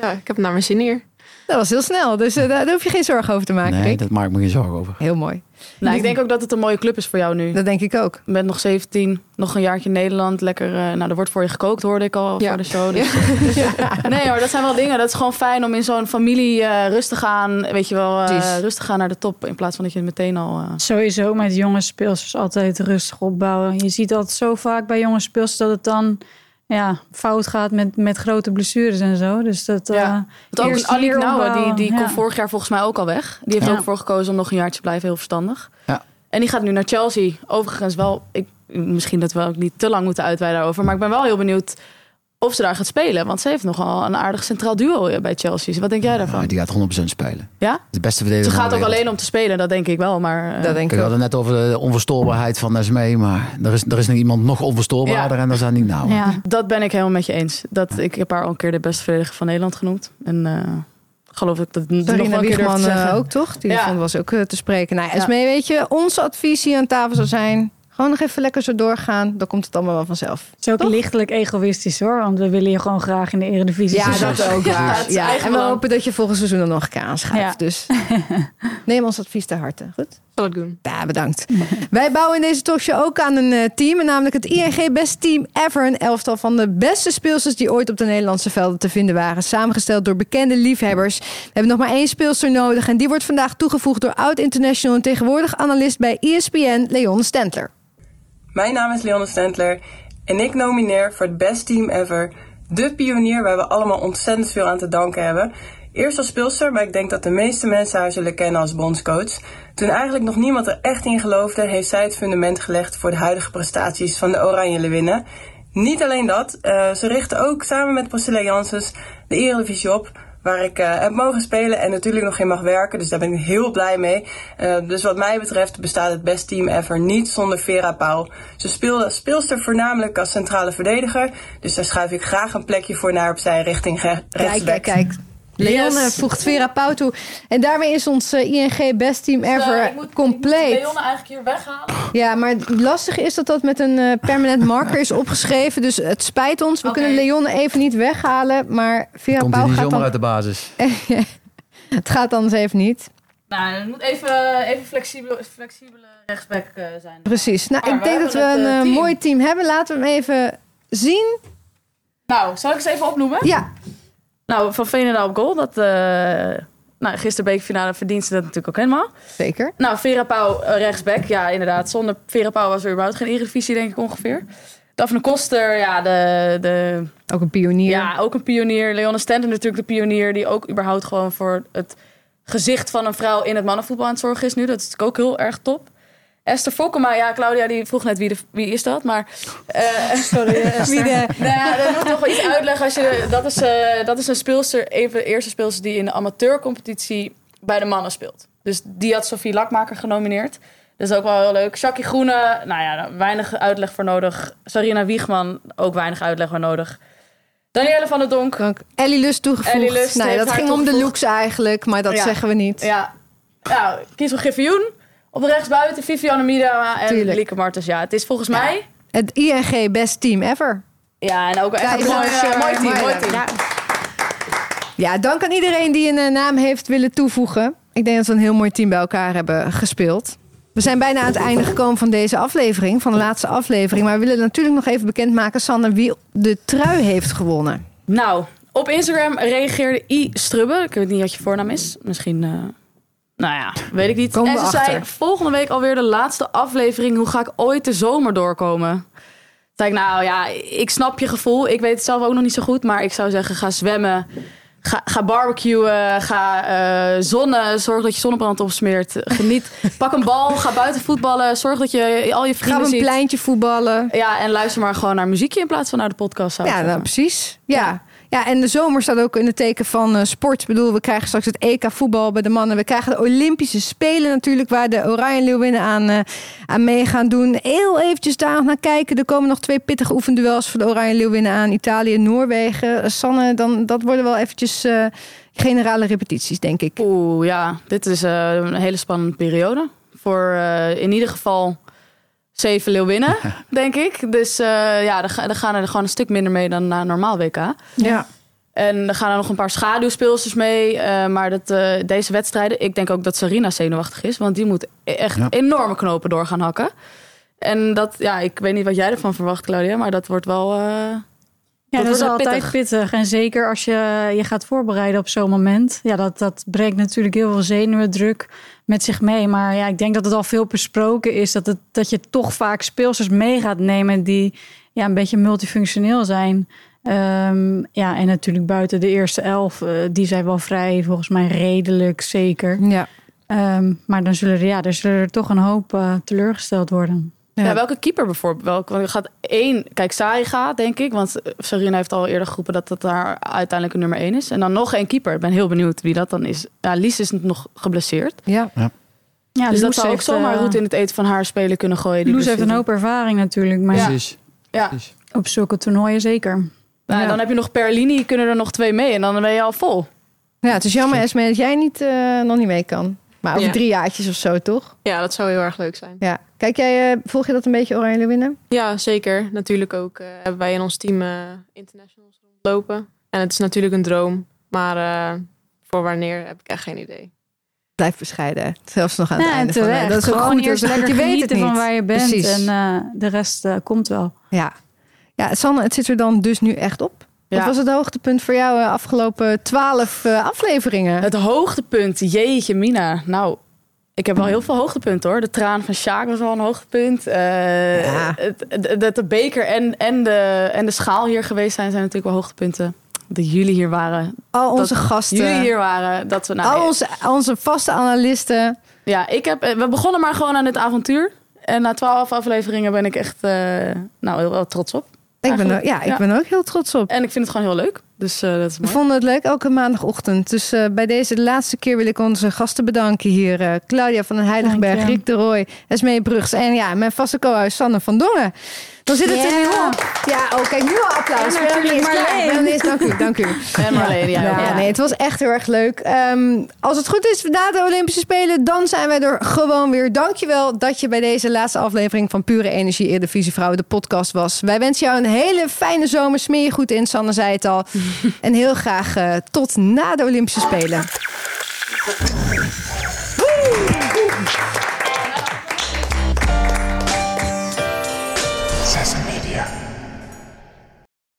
Ja, ik heb het naar mijn zin hier. Dat was heel snel, dus eh, daar daar hoef je geen zorgen over te maken. Nee, Rick. dat maak ik me geen zorgen over. Heel mooi. Nou, ik denk ook dat het een mooie club is voor jou nu. Dat denk ik ook. Je bent nog 17, nog een jaartje in Nederland. Lekker, eh, nou, er wordt voor je gekookt, hoorde ik al Ja. voor de show. Dus. Nee hoor, dat zijn wel dingen. Dat is gewoon fijn om in zo'n familie eh, rustig aan, weet je wel, eh, rustig aan naar de top. In plaats van dat je meteen al... eh, Sowieso met jonge speelsters altijd rustig opbouwen. Je ziet altijd zo vaak bij jonge speelsters dat het dan ja, fout gaat met, met grote blessures en zo. Dus dat, Ja. eh, Want ook Nouwen, die, die Ja. kon vorig jaar volgens mij ook al weg. Die heeft Ja. ook voor gekozen om nog een jaartje te blijven, heel verstandig. Ja. En die gaat nu naar Chelsea. Overigens wel, ik, misschien dat we ook niet te lang moeten uitweiden daarover. Maar ik ben wel heel benieuwd of ze daar gaat spelen. Want ze heeft nogal een aardig centraal duo bij Chelsea. Wat denk jij daarvan? Ja, die gaat 100% spelen. Ja? De beste verdediger Ze gaat ook alleen om te spelen, dat denk ik wel. Maar eh, Dat denk ik we hadden net over de onverstoorbaarheid van Nesmee. Maar er is, er is nog iemand nog onverstoorbaarder Ja. en dat is niet nou. ja. dat ben ik helemaal met je eens. Dat, ik heb haar al een keer de beste verdediger van Nederland genoemd. En eh, geloof ik dat Sarina een keer durf te Wiegman zeggen. eh, ook, toch? Die Ja. vond was ook eh, te spreken. Nou, Ja. Esmee, weet je, ons advies hier aan tafel zou zijn... gewoon nog even lekker zo doorgaan. Dan komt het allemaal wel vanzelf. Het is ook Toch? lichtelijk egoïstisch hoor. Want we willen je gewoon graag in de Eredivisie. Ja, dat ook. Ja, Ja, is En we belang. hopen dat je volgend seizoen er nog een keer aanschuift. Ja. Dus neem ons advies ter harte. Goed? Zal ik doen. Ja, bedankt. Wij bouwen in deze talkshow ook aan een eh, team. en Namelijk het ING Best Team Ever. Een elftal van de beste speelsters die ooit op de Nederlandse velden te vinden waren. Samengesteld door bekende liefhebbers. We hebben nog maar één speelster nodig. En die wordt vandaag toegevoegd door oud-international en tegenwoordig analist bij ESPN, Leon Stentler. Mijn naam is Leonne Stentler en ik nomineer voor het Best Team Ever de pionier waar we allemaal ontzettend veel aan te danken hebben. Eerst als speelster, maar ik denk dat de meeste mensen haar zullen kennen als bondscoach. Toen eigenlijk nog niemand er echt in geloofde, heeft zij het fundament gelegd voor de huidige prestaties van de Oranje Leeuwinnen. Niet alleen dat, eh, ze richtte ook samen met Priscilla Janssens de Eredivisie op, waar ik eh, heb mogen spelen en natuurlijk nog in mag werken. Dus daar ben ik heel blij mee. Eh, dus wat mij betreft bestaat het best team ever niet zonder Vera Pauw. Ze speelde speelster voornamelijk als centrale verdediger. Dus daar schuif ik graag een plekje voor naar opzij richting re- Kijk, rechtsback. kijk, kijk. Leon Yes. voegt Vera Pauw toe. En daarmee is ons eh, ING Best Team Ever Eh, ik moet- compleet. Ik moet Leonne eigenlijk hier weghalen. Ja, maar het lastige is dat dat met een eh, permanent marker is opgeschreven. Dus het spijt ons. We kunnen Leonne even niet weghalen. Maar Vera Komt Pauw niet gaat zomaar dan... uit de basis. Het gaat anders even niet. Nou, het moet even, even flexibele, flexibele rechtsback eh, zijn. Precies. Nou, Maar ik denk dat we een team. mooi team hebben. Laten we hem even zien. Nou, zal ik eens even opnoemen? Ja, Nou, van Veenendaal op goal. Dat, eh nou, gisteren bekerfinale verdient ze dat natuurlijk ook helemaal. zeker. Nou, Vera Pauw eh, rechtsback. Ja, inderdaad. Zonder Vera Pauw was er überhaupt geen Eredivisie, denk ik ongeveer. Daphne Koster, ja, de, de, Ook een pionier. ja, ook een pionier. Leonne Stenten natuurlijk de pionier... die ook überhaupt gewoon voor het gezicht van een vrouw... in het mannenvoetbal aan het zorgen is nu. Dat is natuurlijk ook heel erg top. Esther Fokkema, ja, Claudia die vroeg net wie, de, wie is dat, maar... eh, Sorry, Esther. Wie de- nou ja, dat moet toch wel iets uitleggen. Als je, dat, is, eh, dat is een speelster, een van de eerste speelsters die in de amateurcompetitie bij de mannen speelt. Dus die had Sofie Lakmaker genomineerd. Dat is ook wel heel leuk. Jackie Groene, nou ja, weinig uitleg voor nodig. Sarina Wiegman, ook weinig uitleg voor nodig. Danielle van der Donk. Ellie Lust toegevoegd. Ellie Lust nee, dat ging om de looks eigenlijk, maar dat Ja. zeggen we niet. Ja. ja, kies voor Griffioen. Op rechtsbuiten Vivianne Miedema en Tuurlijk. Lieke Martens. Ja, het is volgens mij... Het ING best team ever. Ja, en ook echt een mooi, eh, mooi team. mooi, team. ja. Ja, dank aan iedereen die een eh, naam heeft willen toevoegen. Ik denk dat we een heel mooi team bij elkaar hebben gespeeld. We zijn bijna aan het einde gekomen van deze aflevering, van de laatste aflevering. Maar we willen natuurlijk nog even bekendmaken, Sanne, wie de trui heeft gewonnen. Nou, op Instagram reageerde I. Strubbe. Ik weet niet wat je voornaam is. Misschien, eh, nou ja, weet ik niet. Komen en ze achter. zei, volgende week alweer de laatste aflevering. Hoe ga ik ooit de zomer doorkomen? Toen ik, nou ja, ik snap je gevoel. Ik weet het zelf ook nog niet zo goed. Maar ik zou zeggen, ga zwemmen. Ga, ga barbecuen, ga eh zonnen, zorg dat je zonnebrand opsmeert. Geniet, pak een bal, ga buiten voetballen. Zorg dat je al je vrienden we een ziet. pleintje voetballen? Ja, en luister maar gewoon naar muziekje in plaats van naar de podcast. Ja, nou, precies. Ja. Ja, en de zomer staat ook in het teken van eh, sport. Ik bedoel, we krijgen straks het EK voetbal bij de mannen. We krijgen de Olympische Spelen natuurlijk, waar de Oranje Leeuwinnen aan, eh, aan mee gaan doen. Heel eventjes daar nog naar kijken. Er komen nog twee pittige oefenduels voor de Oranje Leeuwinnen aan. Italië en Noorwegen. Eh, Sanne, dan, dat worden wel eventjes generale repetities, denk ik. Oeh, ja, dit is een hele spannende periode. Voor in ieder geval zeven leeuwinnen, denk ik. Dus eh, ja, dan, ga- dan gaan er gewoon een stuk minder mee dan na een normaal WK. Ja. En er gaan er nog een paar schaduwspeelsters mee. eh, maar dat, eh, deze wedstrijden, ik denk ook dat Sarina zenuwachtig is. Want die moet echt Ja. enorme knopen door gaan hakken. En dat, ja, ik weet niet wat jij ervan verwacht, Claudia. Maar dat wordt wel... eh, Ja, dat, wordt is wel altijd pittig. pittig. En zeker als je je gaat voorbereiden op zo'n moment. Ja, dat, dat brengt natuurlijk heel veel zenuwendruk met zich mee. Maar ja, ik denk dat het al veel besproken is. Dat, het, dat je toch vaak speelsters mee gaat nemen die ja, een beetje multifunctioneel zijn. Ehm, ja, en natuurlijk buiten de eerste elf. eh, die zijn wel vrij, volgens mij redelijk zeker. Ja. Ehm, maar dan zullen er, ja, er zullen er toch een hoop eh, teleurgesteld worden. Ja. Ja. welke keeper bijvoorbeeld? Welke, want er gaat één, kijk, Sari gaat, denk ik. Want eh, Sarina heeft al eerder geroepen dat dat daar uiteindelijk een nummer één is. En dan nog één keeper. Ik ben heel benieuwd wie dat dan is. Ja, Lies is nog geblesseerd. Ja. Ja, dus dat zou ook zomaar eh, roet in het eten van haar spelen kunnen gooien. die Loes heeft een hoop ervaring natuurlijk. Maar ja, Precies. Ja. Precies. op zulke toernooien zeker. Nou, Ja. Dan heb je nog Perlini, kunnen er nog twee mee. En dan ben je al vol. ja, het is jammer, Esme, dat jij niet, eh, nog niet mee kan. Maar over Ja. drie jaartjes of zo, toch? Ja, dat zou heel erg leuk zijn. Ja. Kijk jij, eh, volg je dat een beetje Oranje Leeuwinnen? Ja, zeker. Natuurlijk ook eh, hebben wij in ons team eh, internationals rondlopen. En het is natuurlijk een droom. Maar eh, voor wanneer heb ik echt geen idee. Blijf bescheiden. Zelfs nog aan het Ja, einde van de. Dat is Gewoon goed. eerst dat lekker. Je weet het niet. van waar je bent. Precies. En eh, de rest komt wel. Ja. ja, Sanne, het zit er dan dus nu echt op. Wat was het hoogtepunt voor jou eh, afgelopen twaalf eh, afleveringen? Het hoogtepunt, jeetje Mina. Nou, ik heb wel heel veel hoogtepunten hoor. De traan van Sjaak was wel een hoogtepunt. Eh, Ja. Dat de beker en, en, de, en de schaal hier geweest zijn, zijn natuurlijk wel hoogtepunten. Dat jullie hier waren. Al onze dat gasten, Jullie hier waren. Dat we, nou, al onze, onze vaste analisten. Ja, ik heb, we begonnen maar gewoon aan dit avontuur. En na twaalf afleveringen ben ik echt eh, nou, heel, heel trots op. Ik ben, ja, ik ja. ben ook heel trots op. En ik vind het gewoon heel leuk. Dus eh, dat is We vonden het leuk elke maandagochtend. Dus eh, bij deze de laatste keer wil ik onze gasten bedanken hier. eh, Claudia van den je. Riek de Rooij, Esmee Brugs en ja, mijn vaste co-host Sanne van Dongen. Dan zit het er nu op. Ja, oh kijk, nu al applaus. En eens- Dank u, dank u. En Marlene, ja. Ja, ja. nee, het was echt heel erg leuk. Ehm, als het goed is na de Olympische Spelen, dan zijn wij er gewoon weer. Dankjewel dat je bij deze laatste aflevering van Pure Energie Eredivisie Vrouwen, de podcast was. Wij wensen jou een hele fijne zomer. Smeer je goed in, Sanne zei het al. en heel graag eh, tot na de Olympische Spelen. Woe!